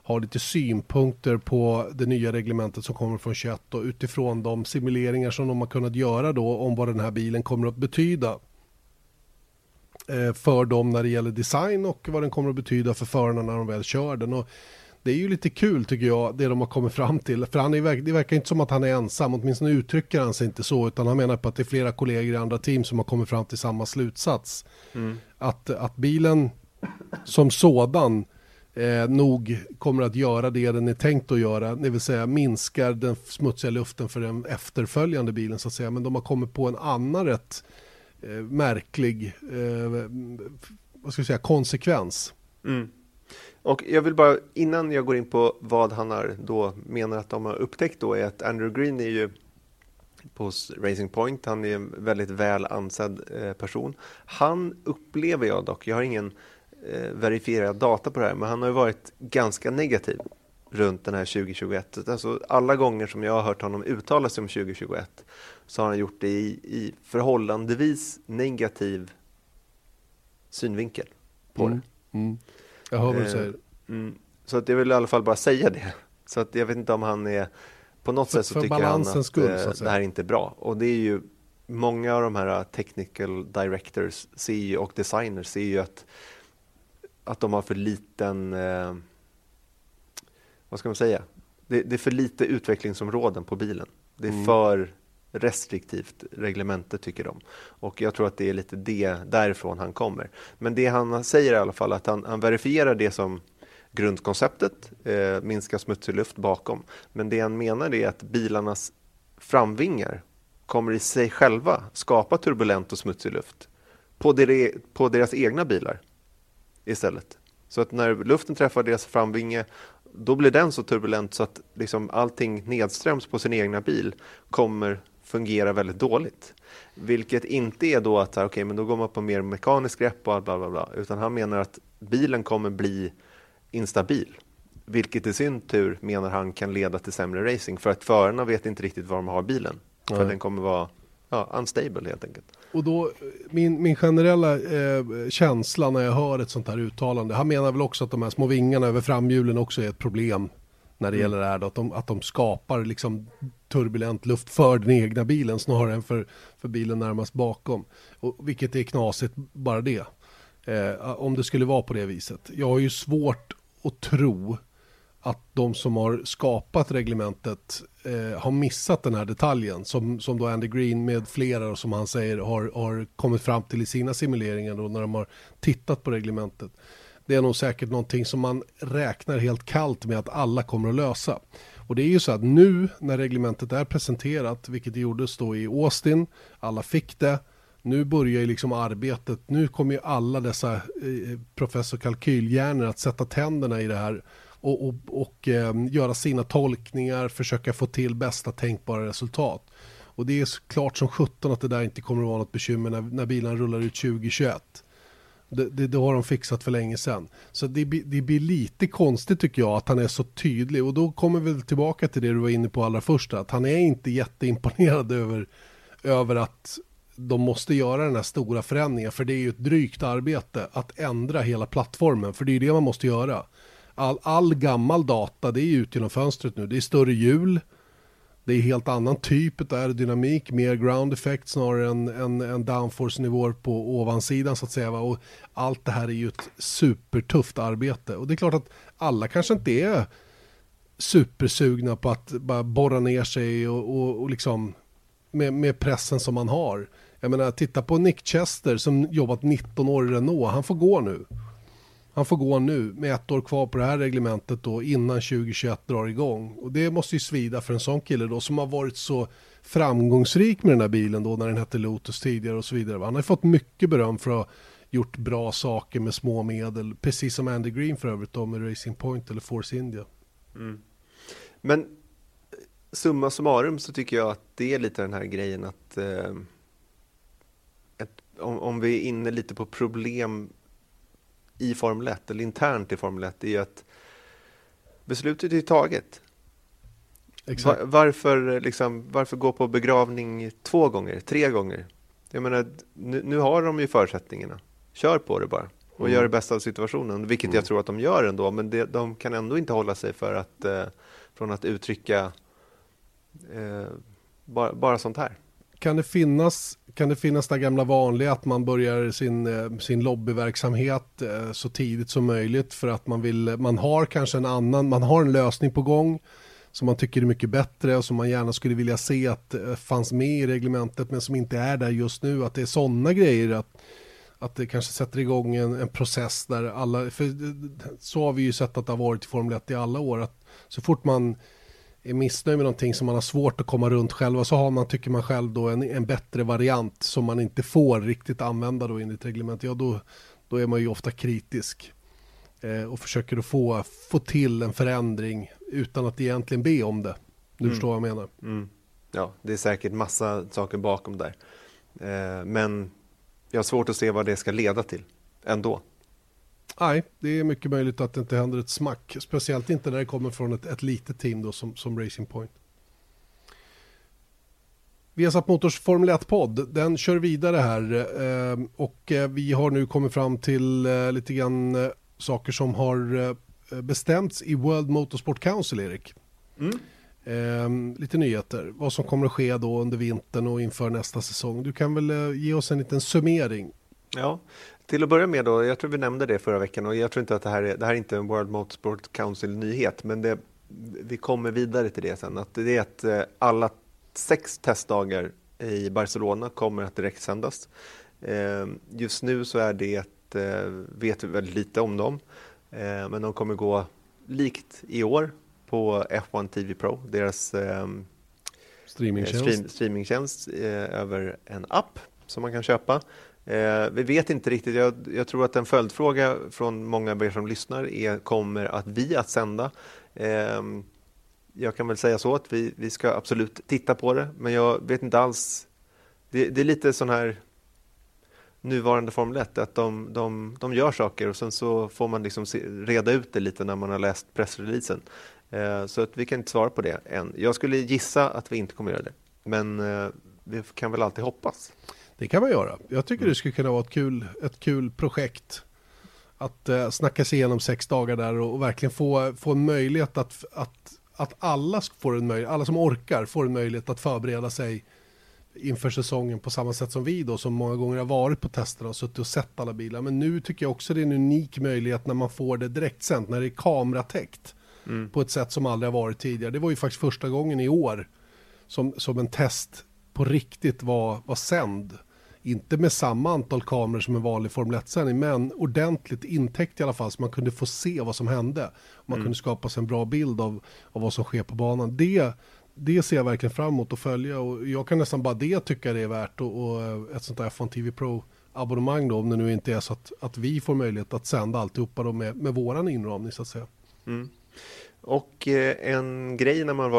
har lite synpunkter på det nya reglementet som kommer från 21 och utifrån de simuleringar som de har kunnat göra då om vad den här bilen kommer att betyda eh, för dem när det gäller design och vad den kommer att betyda för förarna när de väl kör den. Och det är ju lite kul tycker jag, det de har kommit fram till. För han är, det verkar inte som att han är ensam, åtminstone uttrycker han sig inte så, utan han menar på att det är flera kollegor i andra team som har kommit fram till samma slutsats. Mm. Att, att bilen som sådan eh, nog kommer att göra det den är tänkt att göra, det vill säga minskar den smutsiga luften för den efterföljande bilen så att säga. Men de har kommit på en annan rätt eh, märklig eh, vad ska jag säga, konsekvens. Mm. Och jag vill bara, innan jag går in på vad han har då menar att de har upptäckt då är att Andrew Green är ju på Racing Point. Han är en väldigt väl ansedd eh, person. Han upplever jag dock, jag har ingen eh, verifierad data på det här, men han har ju varit ganska negativ runt den här 2021. Alltså alla gånger som jag har hört honom uttala sig om 2021 så har han gjort det i, i förhållandevis negativ synvinkel på mm. det. Mm. Jag hör vad du säger. Mm. Så att jag vill i alla fall bara säga det. Så att jag vet inte om han är på något för, sätt så tycker han att, skull, eh, att det här inte är bra. Och det är ju många av de här technical directors ser ju, och designers ser ju att att de har för liten, eh, vad ska man säga, det, det, är för lite utvecklingsområden på bilen. Det är mm. för restriktivt reglemente tycker de. Och jag tror att det är lite det därifrån han kommer. Men det han säger i alla fall att han, han verifierar det som grundkonceptet, eh, minska smutsig luft bakom. Men det han menar är att bilarnas framvingar kommer i sig själva skapa turbulent och smutsig luft på, der, på deras egna bilar istället. Så att när luften träffar deras framvinge då blir den så turbulent så att liksom allting nedströms på sin egna bil kommer fungera väldigt dåligt. Vilket inte är då att okay, men då går man på mer mekaniskt grepp och bla bla bla, utan han menar att bilen kommer bli instabil. Vilket i sin tur menar han kan leda till sämre racing för att förarna vet inte riktigt var de har bilen. För mm. den kommer vara ja, unstable helt enkelt. Och då, min, min generella eh, känsla när jag hör ett sånt här uttalande, han menar väl också att de här små vingarna över framhjulen också är ett problem när det mm. gäller det här, då, att, de, att de skapar liksom turbulent luft för den egna bilen snarare än för, för bilen närmast bakom. Och, vilket är knasigt, bara det. Eh, om det skulle vara på det viset. Jag har ju svårt att tro att de som har skapat reglementet eh, har missat den här detaljen som, som då Andy Green med flera som han säger har, har kommit fram till i sina simuleringar då när de har tittat på reglementet. Det är nog säkert någonting som man räknar helt kallt med att alla kommer att lösa. Och det är ju så att nu när reglementet är presenterat, vilket det gjordes då i Austin, alla fick det, nu börjar ju liksom arbetet, nu kommer ju alla dessa eh, professor kalkylhjärnor att sätta tänderna i det här och, och, och eh, göra sina tolkningar, försöka få till bästa tänkbara resultat. Och det är klart som sjutton att det där inte kommer att vara något bekymmer när, när bilen rullar ut 2021. Det, det, det, har de fixat för länge sedan. Så det, det blir lite konstigt tycker jag att han är så tydlig. Och då kommer vi tillbaka till det du var inne på allra först. Att han är inte jätteimponerad över, över att de måste göra den här stora förändringen. För det är ju ett drygt arbete att ändra hela plattformen. För det är ju det man måste göra all, all gammal data det är ut genom fönstret nu. Det är större hjul, det är helt annan typ av aerodynamik, mer ground effect snarare än, än, än downforce-nivåer på ovansidan så att säga. Va? Och allt det här är ju ett supertufft arbete. Och det är klart att alla kanske inte är supersugna på att bara borra ner sig och, och, och liksom med, med pressen som man har. Jag menar, titta på Nick Chester som jobbat 19 år i Renault, han får gå nu. Han får gå nu med ett år kvar på det här reglementet då innan 2021 drar igång. Och det måste ju svida för en sån kille då som har varit så framgångsrik med den här bilen då när den hette Lotus tidigare och så vidare. Han har fått mycket beröm för att ha gjort bra saker med små medel. Precis som Andy Green för övrigt då med Racing Point eller Force India. Mm. Men summa summarum så tycker jag att det är lite den här grejen att eh, ett, om, om vi är inne lite på problem i Formel 1 eller internt i Formel 1 är att beslutet är taget. Var, varför, liksom, varför gå på begravning två gånger, tre gånger? Jag menar, nu, nu har de ju förutsättningarna. Kör på det bara och mm. gör det bästa av situationen, vilket mm. jag tror att de gör ändå. Men det, de kan ändå inte hålla sig för att, eh, från att uttrycka eh, bara, bara sånt här. Kan det finnas, kan det finnas det gamla vanliga att man börjar sin, eh, sin lobbyverksamhet eh, så tidigt som möjligt för att man vill, man har kanske en annan, man har en lösning på gång som man tycker är mycket bättre och som man gärna skulle vilja se att eh, fanns med i reglementet men som inte är där just nu. Att det är sådana grejer att, att det kanske sätter igång en, en process där alla, för så har vi ju sett att det har varit i Formel 1 i alla år. Att så fort man är missnöjd med någonting som man har svårt att komma runt själv och så har man, tycker man själv då, en, en bättre variant som man inte får riktigt använda då enligt reglementet, ja då, då är man ju ofta kritisk eh, och försöker att få, få till en förändring utan att egentligen be om det. Du mm. förstår vad jag menar. Mm. Ja, det är säkert massa saker bakom där. Eh, men jag har svårt att se vad det ska leda till ändå. Nej, det är mycket möjligt att det inte händer ett smack. Speciellt inte när det kommer från ett, ett litet team då som, som Racing Point. Viasat Motors Formel 1-podd, den kör vidare här eh, och eh, vi har nu kommit fram till eh, lite grann eh, saker som har bestämts i World Motorsport Council, Erik. Mm. Eh, lite nyheter, vad som kommer att ske då under vintern och inför nästa säsong. Du kan väl ge oss en liten summering? Ja, till att börja med då, jag tror vi nämnde det förra veckan och jag tror inte att det här är, det här är inte en World Motorsport Council-nyhet, men det, vi kommer vidare till det sen. Att det är att eh, alla sex testdagar i Barcelona kommer att direktsändas. Eh, just nu så är det, eh, vet vi väldigt lite om dem. Men de kommer gå likt i år på F1 TV Pro, deras Streamingtjänst. stream, streamingtjänst över en app som man kan köpa. Eh, vi vet inte riktigt, jag, jag, tror att en följdfråga från många av er som lyssnar är, kommer att vi att sända? Eh, jag kan väl säga så att vi, vi ska absolut titta på det, men jag vet inte alls. Det, det är lite sån här nuvarande Formel 1, att de, de, de gör saker och sen så får man liksom se, reda ut det lite när man har läst pressreleasen. Eh, så att vi kan inte svara på det än. Jag skulle gissa att vi inte kommer göra det, men eh, vi kan väl alltid hoppas. Det kan man göra. Jag tycker det skulle kunna vara ett kul, ett kul projekt att eh, snacka sig igenom sex dagar där och, och verkligen få, få en möjlighet att, att att alla, får en möjlighet, alla som orkar får en möjlighet att förbereda sig inför säsongen på samma sätt som vi då som många gånger har varit på testerna och suttit och sett alla bilar. Men nu tycker jag också det är en unik möjlighet när man får det direktsänt, när det är kameratäckt mm. på ett sätt som aldrig har varit tidigare. Det var ju faktiskt första gången i år som, som en test på riktigt var, var sänd inte med samma antal kameror som en vanlig Formel 1-sändning, men ordentligt intäckt i alla fall så man kunde få se vad som hände. Man mm. kunde skapa sig en bra bild av, av vad som sker på banan. Det, det ser jag verkligen fram emot att följa och jag kan nästan bara det tycka det är värt och, och ett sånt där F1 TV Pro abonnemang då, om det nu inte är så att, att vi får möjlighet att sända alltihopa då med, med våran inramning så att säga. Mm. Och eh, en grej när man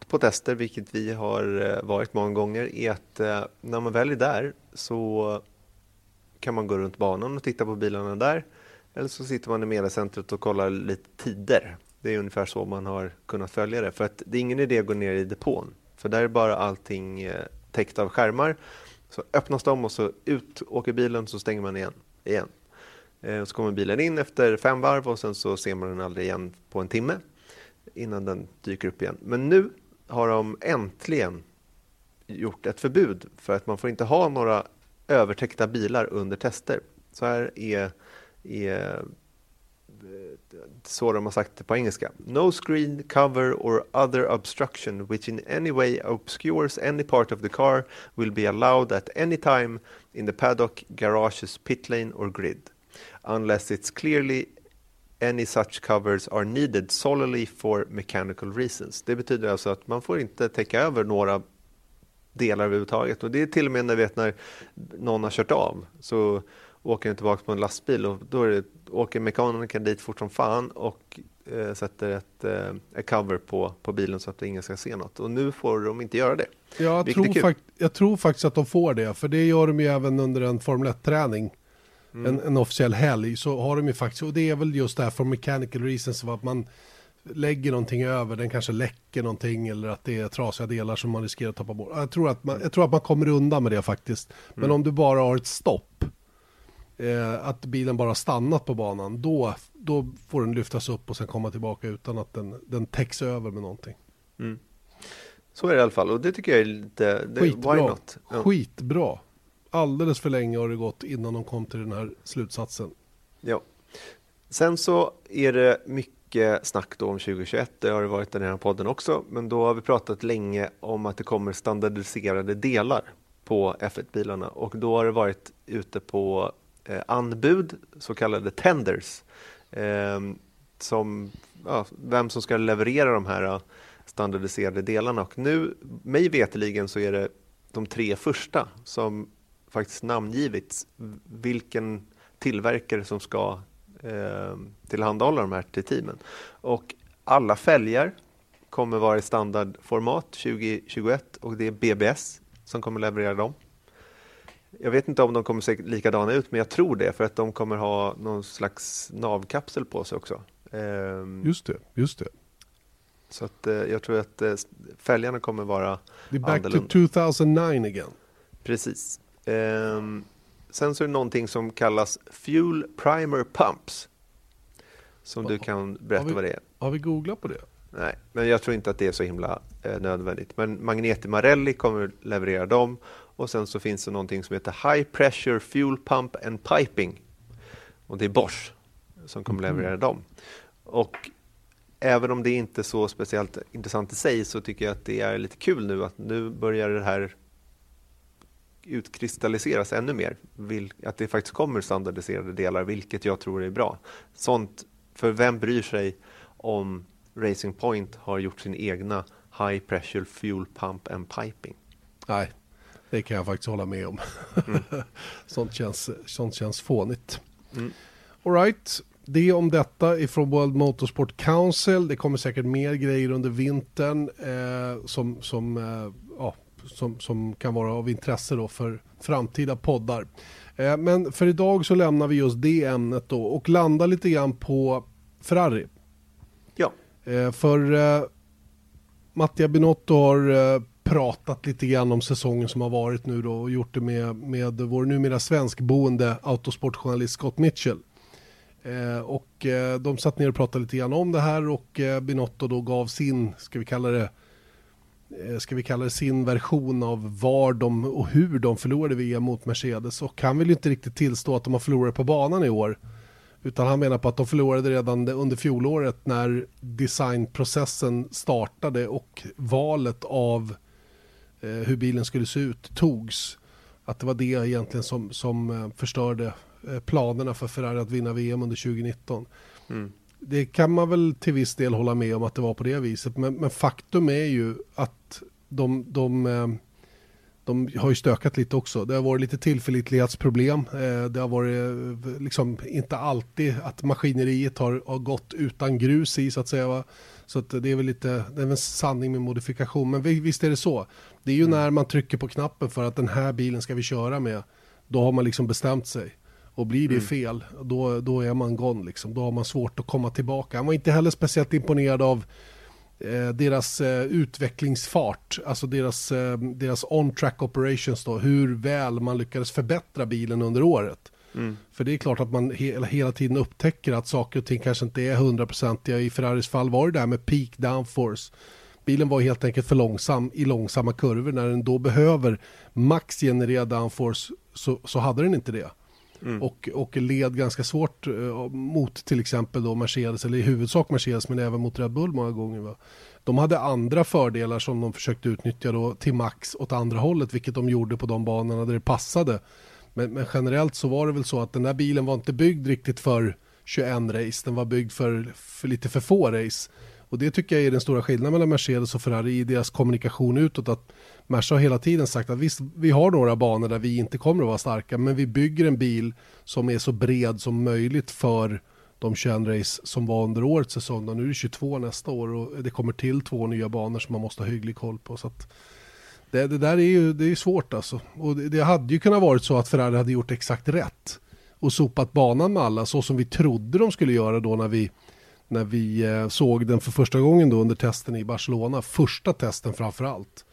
var på tester, vilket vi har eh, varit många gånger, är att eh, när man väl är där så kan man gå runt banan och titta på bilarna där. Eller så sitter man i mediacentret och kollar lite tider. Det är ungefär så man har kunnat följa det. För att det är ingen idé att gå ner i depån. För där är bara allting eh, täckt av skärmar. Så öppnas de och så ut åker bilen så stänger man igen. igen. Så kommer bilen in efter fem varv och sen så ser man den aldrig igen på en timme innan den dyker upp igen. Men nu har de äntligen gjort ett förbud för att man får inte ha några övertäckta bilar under tester. Så här är, är eh, så de har sagt det på engelska. No screen, cover or other obstruction which in any way obscures any part of the car will be allowed at any time in the paddock, garages, pit lane or grid unless it's clearly any such covers are needed solely for mechanical reasons. Det betyder alltså att man får inte täcka över några delar överhuvudtaget. Och det är till och med när, vet, när någon har kört av så åker den tillbaka på en lastbil och då det, åker mekanikern dit fort som fan och eh, sätter ett, eh, cover på, på bilen så att ingen ska se något. Och nu får de inte göra det. Jag tror, jag tror faktiskt att de får det, för det gör de ju även under en Formel 1-träning mm. en, en, officiell helg så har de ju faktiskt, och det är väl just det här för mechanical reasons, att man lägger någonting över, den kanske läcker någonting eller att det är trasiga delar som man riskerar att tappa bort. Jag tror att man, jag tror att man kommer undan med det faktiskt. Men mm. om du bara har ett stopp, eh, att bilen bara stannat på banan, då, då får den lyftas upp och sen komma tillbaka utan att den, den täcks över med någonting. Mm. Så är det i alla fall och det tycker jag är lite, det, Skitbra. why not? Ja. Skitbra alldeles för länge har det gått innan de kom till den här slutsatsen. Ja. Sen så är det mycket snack då om 2021, det har det varit i den här podden också, men då har vi pratat länge om att det kommer standardiserade delar på F1-bilarna och då har det varit ute på eh, anbud, så kallade tenders, eh, som ja, vem som ska leverera de här eh, standardiserade delarna. Och nu, mig veteligen så är det de tre första som faktiskt namngivits vilken tillverkare som ska eh, tillhandahålla de här till teamen. Och alla fälgar kommer vara i standardformat 2021 och det är BBS som kommer leverera dem. Jag vet inte om de kommer se likadana ut, men jag tror det för att de kommer ha någon slags navkapsel på sig också. Ehm, just det, just det. Så att, eh, jag tror att eh, fälgarna kommer vara Det är back annorlunda. to 2009 again. Precis. Um, sen så är det någonting som kallas Fuel Primer Pumps. Som du kan berätta vi, vad det är. Har vi googlat på det? Nej, men jag tror inte att det är så himla eh, nödvändigt. Men Magneti Marelli kommer leverera dem. Och sen så finns det någonting som heter High Pressure Fuel Pump and Piping. Och det är Bosch som kommer mm. leverera dem. Och även om det inte är så speciellt intressant i sig så tycker jag att det är lite kul nu att nu börjar det här utkristalliseras ännu mer. Att det faktiskt kommer standardiserade delar, vilket jag tror är bra. Sånt för vem bryr sig om Racing Point har gjort sin egna High Pressure Fuel Pump and Piping? Nej, det kan jag faktiskt hålla med om. Mm. (laughs) sånt, känns, sånt känns fånigt. Mm. All right. Det om detta ifrån World Motorsport Council. Det kommer säkert mer grejer under vintern eh, som, som, eh, ja, som, som kan vara av intresse då för framtida poddar. Eh, men för idag så lämnar vi just det ämnet då och landar lite grann på Ferrari. Ja. Eh, för eh, Mattia Binotto har eh, pratat lite grann om säsongen som har varit nu då och gjort det med, med vår numera svenskboende autosportjournalist Scott Mitchell. Eh, och eh, de satt ner och pratade lite grann om det här och eh, Binotto då gav sin, ska vi kalla det, Eh, ska vi kalla det sin version av var de och hur de förlorade VM mot Mercedes och han vill inte riktigt tillstå att de har förlorat på banan i år. Utan han menar på att de förlorade redan under fjolåret när designprocessen startade och valet av eh, hur bilen skulle se ut togs. Att det var det egentligen som, som eh, förstörde planerna för Ferrari att vinna VM under 2019. Mm. Det kan man väl till viss del hålla med om att det var på det viset. Men, men faktum är ju att de, de eh, de har ju stökat lite också. Det har varit lite tillförlitlighetsproblem. Eh, det har varit eh, liksom inte alltid att maskineriet har, har gått utan grus i så att säga. Va? Så det är väl lite, det är väl en sanning med modifikation. Men visst är det så. Det är ju mm. när man trycker på knappen för att den här bilen ska vi köra med. Då har man liksom bestämt sig. Och blir det mm. fel, då, då är man gone liksom. Då har man svårt att komma tillbaka. Han var inte heller speciellt imponerad av Eh, deras eh, utvecklingsfart, alltså deras, eh, deras on-track operations då, hur väl man lyckades förbättra bilen under året. Mm. För det är klart att man he hela tiden upptäcker att saker och ting kanske inte är hundraprocentiga. I Ferraris fall var det där med peak downforce. Bilen var helt enkelt för långsam i långsamma kurvor. När den då behöver max generera downforce så, så hade den inte det. Mm. Och, och led ganska svårt eh, mot till exempel då Mercedes, eller i huvudsak Mercedes, men även mot Red Bull många gånger. Va? De hade andra fördelar som de försökte utnyttja då till max åt andra hållet, vilket de gjorde på de banorna där det passade. Men, men generellt så var det väl så att den där bilen var inte byggd riktigt för 21 race, den var byggd för, för lite för få race. Och det tycker jag är den stora skillnaden mellan Mercedes och Ferrari i deras kommunikation utåt. Att Merca har hela tiden sagt att visst, vi har några banor där vi inte kommer att vara starka, men vi bygger en bil som är så bred som möjligt för de 21 race som var under årets säsong. Och Nu är det 22 nästa år och det kommer till två nya banor som man måste ha hygglig koll på. Så det, det, där är ju det är svårt alltså. Och det, det, hade ju kunnat varit så att Ferrari hade gjort exakt rätt och sopat banan med alla så som vi trodde de skulle göra då när vi när vi eh, såg den för första gången då under testen i Barcelona. Första testen framför allt.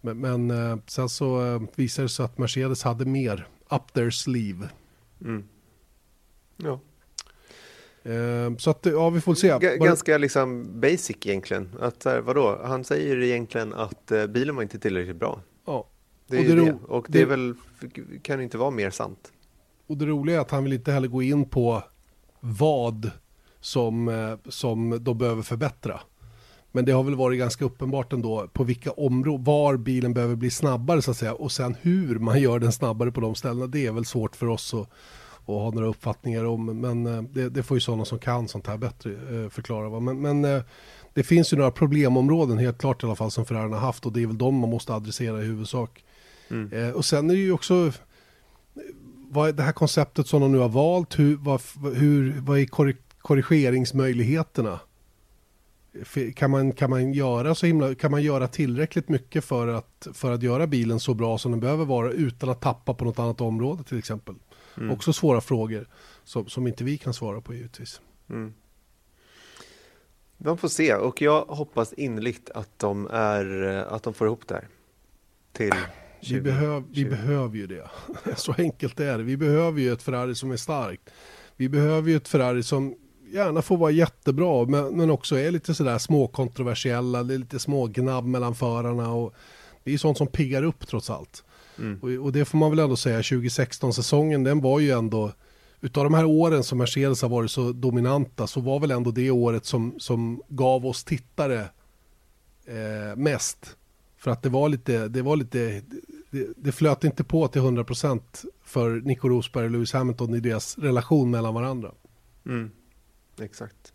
Men, men eh, sen så eh, visade det sig att Mercedes hade mer up their sleeve. Mm. Ja. Så att, ja, vi får se. G ganska liksom basic egentligen. Att, vadå? Han säger egentligen att bilen var inte tillräckligt bra. Ja. Det är och det, det. Och det, det är väl, kan inte vara mer sant. Och det roliga är att han vill inte heller gå in på vad som, eh, som de behöver förbättra. Men det har väl varit ganska uppenbart ändå på vilka områden, var bilen behöver bli snabbare så att säga. Och sen hur man gör den snabbare på de ställena, det är väl svårt för oss att, att ha några uppfattningar om. Men eh, det, det får ju sådana som kan sånt här bättre eh, förklara. Va? Men, men det finns ju några problemområden helt klart i alla fall som Ferrari har haft och det är väl de man måste adressera i huvudsak. Mm. och sen är det ju också vad är det här konceptet som de nu har valt, hur, vad, hur, vad är korrigeringsmöjligheterna? Kan man, kan, man göra så himla, kan man göra tillräckligt mycket för att, för att göra bilen så bra som den behöver vara utan att tappa på något annat område till exempel? Mm. Också svåra frågor som, som inte vi kan svara på givetvis. Mm. Man får se och jag hoppas innerligt att de, är, att de får ihop det här. Till 20, vi, behöv, vi behöver ju det. (laughs) så enkelt är det. Vi behöver ju ett Ferrari som är starkt. Vi behöver ju ett Ferrari som gärna får vara jättebra men, men också är lite sådär småkontroversiella, det är lite smågnabb mellan förarna och det är sånt som piggar upp trots allt. Mm. Och, och, det får man väl ändå säga, 2016-säsongen den var ju ändå, utav de här åren som Mercedes har varit så dominanta så var väl ändå det året som, som gav oss tittare eh, mest. För att det var lite, det var lite, det, det flöt inte på till 100% för Nico Rosberg och Lewis Hamilton i deras relation mellan varandra. Mm. Exakt.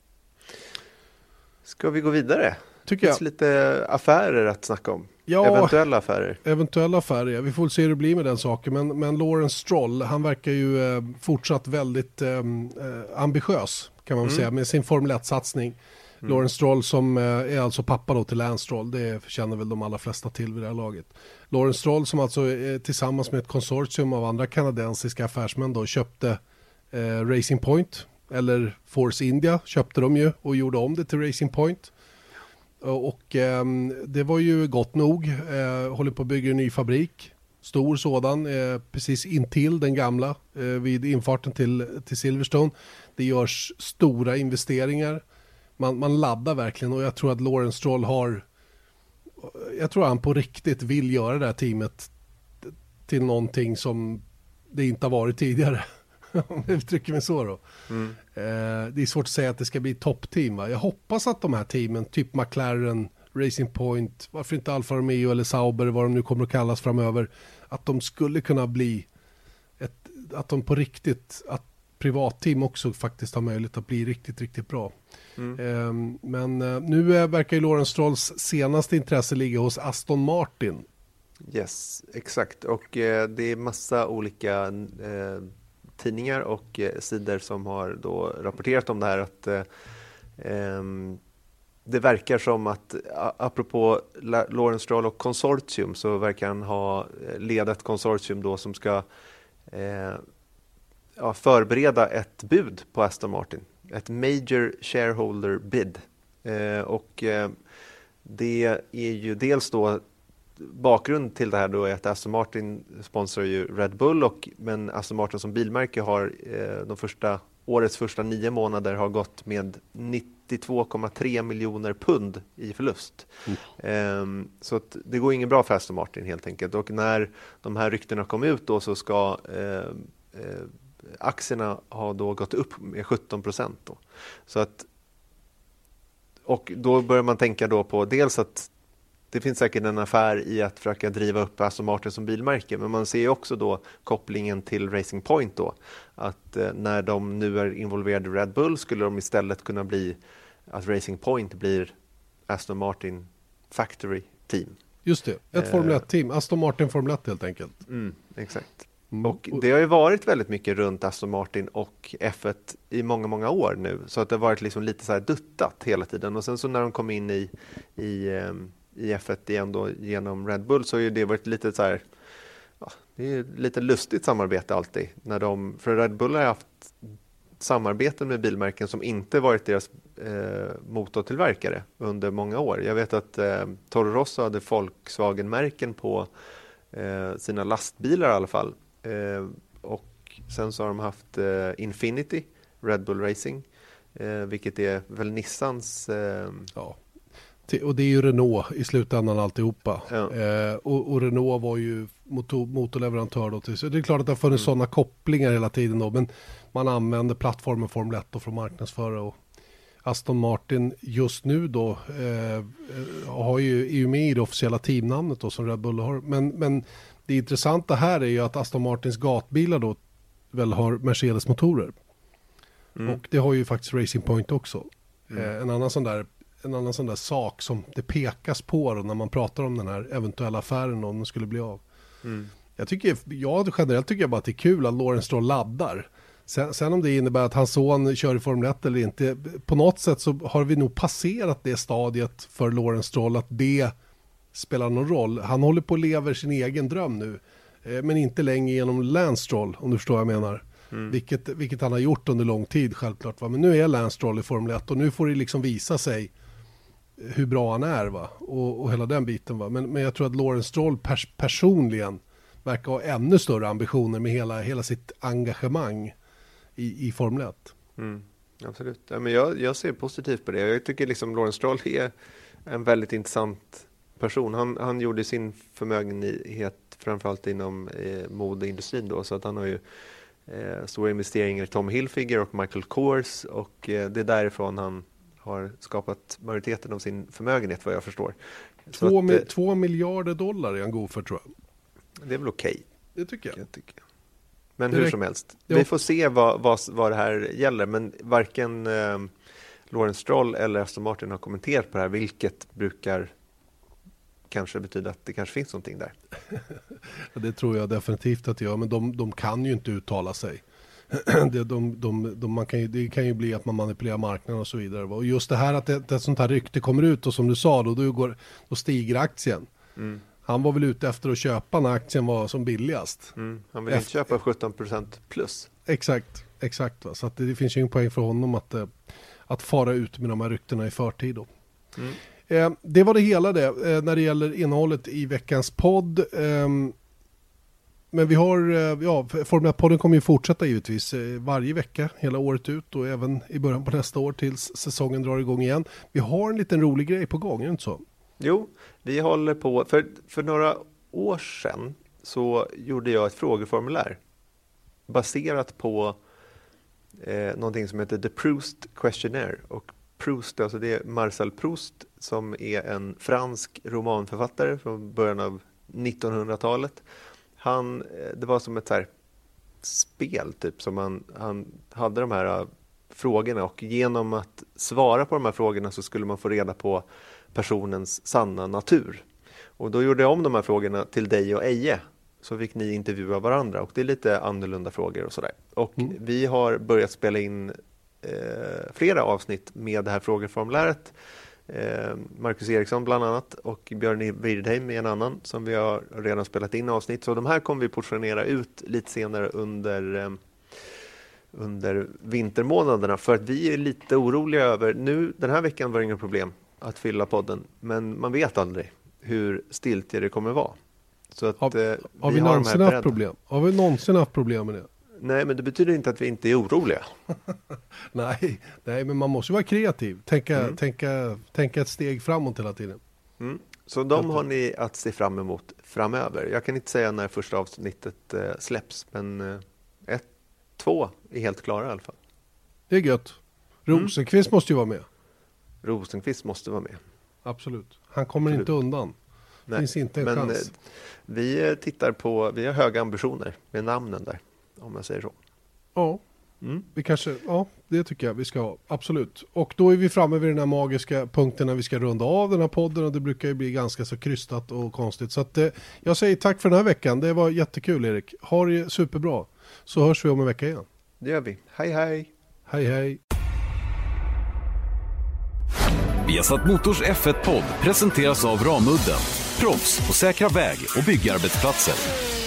Ska vi gå vidare? Tycker jag. finns lite affärer att snacka om. Ja, Eventuella affärer. eventuella affärer. Vi får se hur det blir med den saken. Men, men Lawrence Stroll, han verkar ju eh, fortsatt väldigt eh, eh, ambitiös kan man Mm. säga med sin Formel 1-satsning. Lawrence Stroll som eh, är alltså pappa då till Lance Stroll, det känner väl de allra flesta till vid det här laget. Lawrence Stroll som alltså tillsammans med ett konsortium av andra kanadensiska affärsmän då köpte eh, Racing Point, eller Force India köpte de ju och gjorde om det till Racing Point. Och eh, det var ju gott nog. Eh, håller på att bygga en ny fabrik. Stor sådan, eh, precis intill den gamla eh, vid infarten till, till Silverstone. Det görs stora investeringar. Man, man laddar verkligen och jag tror att Lawrence Stroll har... Jag tror han på riktigt vill göra det här teamet till någonting som det inte har varit tidigare. (laughs) Om jag uttrycker mig så då. Mm. Eh, det är svårt att säga att det ska bli toppteam. Jag hoppas att de här teamen, typ McLaren, Racing Point, varför inte Alfa Romeo eller Sauber, vad de nu kommer att kallas framöver, att de skulle kunna bli ett, att de på riktigt, att privatteam också faktiskt har möjlighet att bli riktigt, riktigt bra. Mm. Eh, men eh, nu verkar ju Lawrence Strolls senaste intresse ligga hos Aston Martin. Yes, exakt. Och eh, det är massa olika eh, tidningar och eh, sidor som har då rapporterat om det här att eh, ehm, det verkar som att, apropå Lawrence Stroll och konsortium, så verkar han ha eh, ledat leda ett konsortium då som ska eh, ja, förbereda ett bud på Aston Martin. Ett Major Shareholder Bid. Eh, och eh, det är ju dels då bakgrund till det här då är att Aston Martin sponsrar ju Red Bull och men Aston Martin som bilmärke har eh, de första årets första nio månader har gått med 92,3 miljoner pund i förlust. Ehm, så att det går inget bra för Aston Martin helt enkelt och när de här ryktena kom ut då så ska eh, eh, aktierna ha då gått upp med 17 procent. Då. Så att och då börjar man tänka då på dels att det finns säkert en affär i att försöka driva upp Aston Martin som bilmärke, men man ser ju också då kopplingen till Racing Point då. Att eh, när de nu är involverade i Red Bull skulle de istället kunna bli att Racing Point blir Aston Martin Factory Team. Just det, ett Eh. Formel 1-team. Aston Martin Formel 1 helt enkelt. Mm, exakt. Mm. Och det har ju varit väldigt mycket runt Aston Martin och F1 i många, många år nu. Så att det har varit liksom lite så här duttat hela tiden. Och sen så när de kom in i, i, ehm, i F1 igen då genom Red Bull så har ju det varit lite så här, ja, det är lite lustigt samarbete alltid. När de, för Red Bull har haft samarbeten med bilmärken som inte varit deras eh, motortillverkare under många år. Jag vet att eh, Toro Rosso hade Volkswagen-märken på eh, sina lastbilar i alla fall. Eh, och sen så har de haft eh, Infinity, Red Bull Racing, eh, vilket är väl Nissans eh, Ja. Och det är ju Renault i slutändan alltihopa. Ja. Eh, och, och Renault var ju motor, motorleverantör då. Till, så det är klart att det har funnits Mm. sådana kopplingar hela tiden då. Men man använder plattformen Formel 1 då för att marknadsföra. Och Aston Martin just nu då eh, har ju, är ju med i det officiella teamnamnet då som Red Bull har. Men, men det intressanta här är ju att Aston Martins gatbilar då väl har Mercedes-motorer. mm, Och det har ju faktiskt Racing Point också. Mm. Eh, en, annan sån där, en annan sån där sak som det pekas på då när man pratar om den här eventuella affären om den skulle bli av. mm, Jag tycker, jag generellt tycker jag bara att det är kul att Lawrence Stroll laddar. Sen, sen om det innebär att hans son kör i Formel 1 eller inte, på något sätt så har vi nog passerat det stadiet för Lawrence Stroll att det spelar någon roll. Han håller på att leva sin egen dröm nu, eh, men inte längre genom Lance Stroll, om du förstår vad jag menar. mm. Vilket, vilket han har gjort under lång tid självklart. Va? Men nu är Lance Stroll i Formel 1 och nu får det liksom visa sig hur bra han är va? Och, och hela den biten. Va? Men, men jag tror att Lawrence Stroll pers personligen verkar ha ännu större ambitioner med hela, hela sitt engagemang i, i Formel 1. Mm, absolut. Ja, men jag, jag ser positivt på det. Jag tycker liksom Lawrence Stroll (laughs) är en väldigt intressant person. Han, han gjorde sin förmögenhet framförallt inom eh, modeindustrin då, så att han har ju eh, stora investeringar i Tom Hilfiger och Michael Kors och eh, det är därifrån han har skapat majoriteten av sin förmögenhet vad jag förstår. Två, att, mi- eh, två miljarder dollar är han god för tror jag. det är väl okej, Det tycker jag. jag tycka. Men hur som helst, ja. vi får se vad, vad, vad det här gäller. Men varken eh, Lawrence Stroll eller Aston Martin har kommenterat på det här, vilket brukar kanske betyda att det kanske finns någonting där. (laughs) det tror jag definitivt att det gör, men de, de kan ju inte uttala sig. (clears throat) det, de, de, de, man kan ju, det kan ju bli att man manipulerar marknaden och så vidare. Och just det här att ett, ett sånt här rykte kommer ut och som du sa, då, då, går, då stiger aktien. Mm. Han var väl ute efter att köpa när aktien var som billigast. Mm. Han vill efter... inte köpa 17% plus. Exakt, exakt. Va? Så det, det, finns ju ingen poäng för honom att, eh, att fara ut med de här ryktena i förtid. Då. Mm. Eh, det var det hela det eh, när det gäller innehållet i veckans podd. Eh, men vi har, eh, ja, Formel 1-podden kommer ju fortsätta givetvis eh, varje vecka hela året ut och även i början på nästa år tills säsongen drar igång igen. Vi har en liten rolig grej på gång, är det inte så? Jo, vi håller på, för, för några år sedan så gjorde jag ett frågeformulär baserat på eh, någonting som heter The Proust Questionnaire. Och Proust, alltså det är Marcel Proust som är en fransk romanförfattare från början av 1900-talet. Han, eh, det var som ett så spel typ som han, han hade de här uh, frågorna och genom att svara på de här frågorna så skulle man få reda på personens sanna natur. Och då gjorde jag om de här frågorna till dig och Eje så fick ni intervjua varandra och det är lite annorlunda frågor och sådär. Och mm. vi har börjat spela in eh, flera avsnitt med det här frågeformuläret. Eh, Marcus Eriksson bland annat och Björn Wirdheim är en annan som vi har redan spelat in avsnitt. Så de här kommer vi portionera ut lite senare under eh, under vintermånaderna för att vi är lite oroliga över, nu den här veckan var det inga problem att fylla podden, men man vet aldrig hur stiltje det kommer vara. Så att, har, eh, har vi, vi någonsin haft problem? Har vi någonsin haft problem med det? Nej, men det betyder inte att vi inte är oroliga. (laughs) nej, nej, men man måste vara kreativ. Tänka, mm. tänka, tänka ett steg framåt hela tiden. Mm. Så de har ni att se fram emot framöver. Jag kan inte säga när första avsnittet eh, släpps, men eh, ett, två är helt klara i alla fall. Det är gött. Rosenqvist mm. måste ju vara med. Rosenqvist måste vara med. Absolut. Han kommer Absolut. inte undan. Det finns inte en men, chans. Eh, vi tittar på, vi har höga ambitioner med namnen där om jag säger så. Ja, mm. vi kanske, ja det tycker jag vi ska ha, absolut. Och då är vi framme vid den här magiska punkten när vi ska runda av den här podden och det brukar ju bli ganska så krystat och konstigt. Så att eh, jag säger tack för den här veckan, det var jättekul Erik. Ha det superbra, så hörs vi om en vecka igen. Det gör vi, hej hej! Hej hej! Viasat Motors F1-podd presenteras av Ramudden. Proffs på säkra väg och byggarbetsplatser.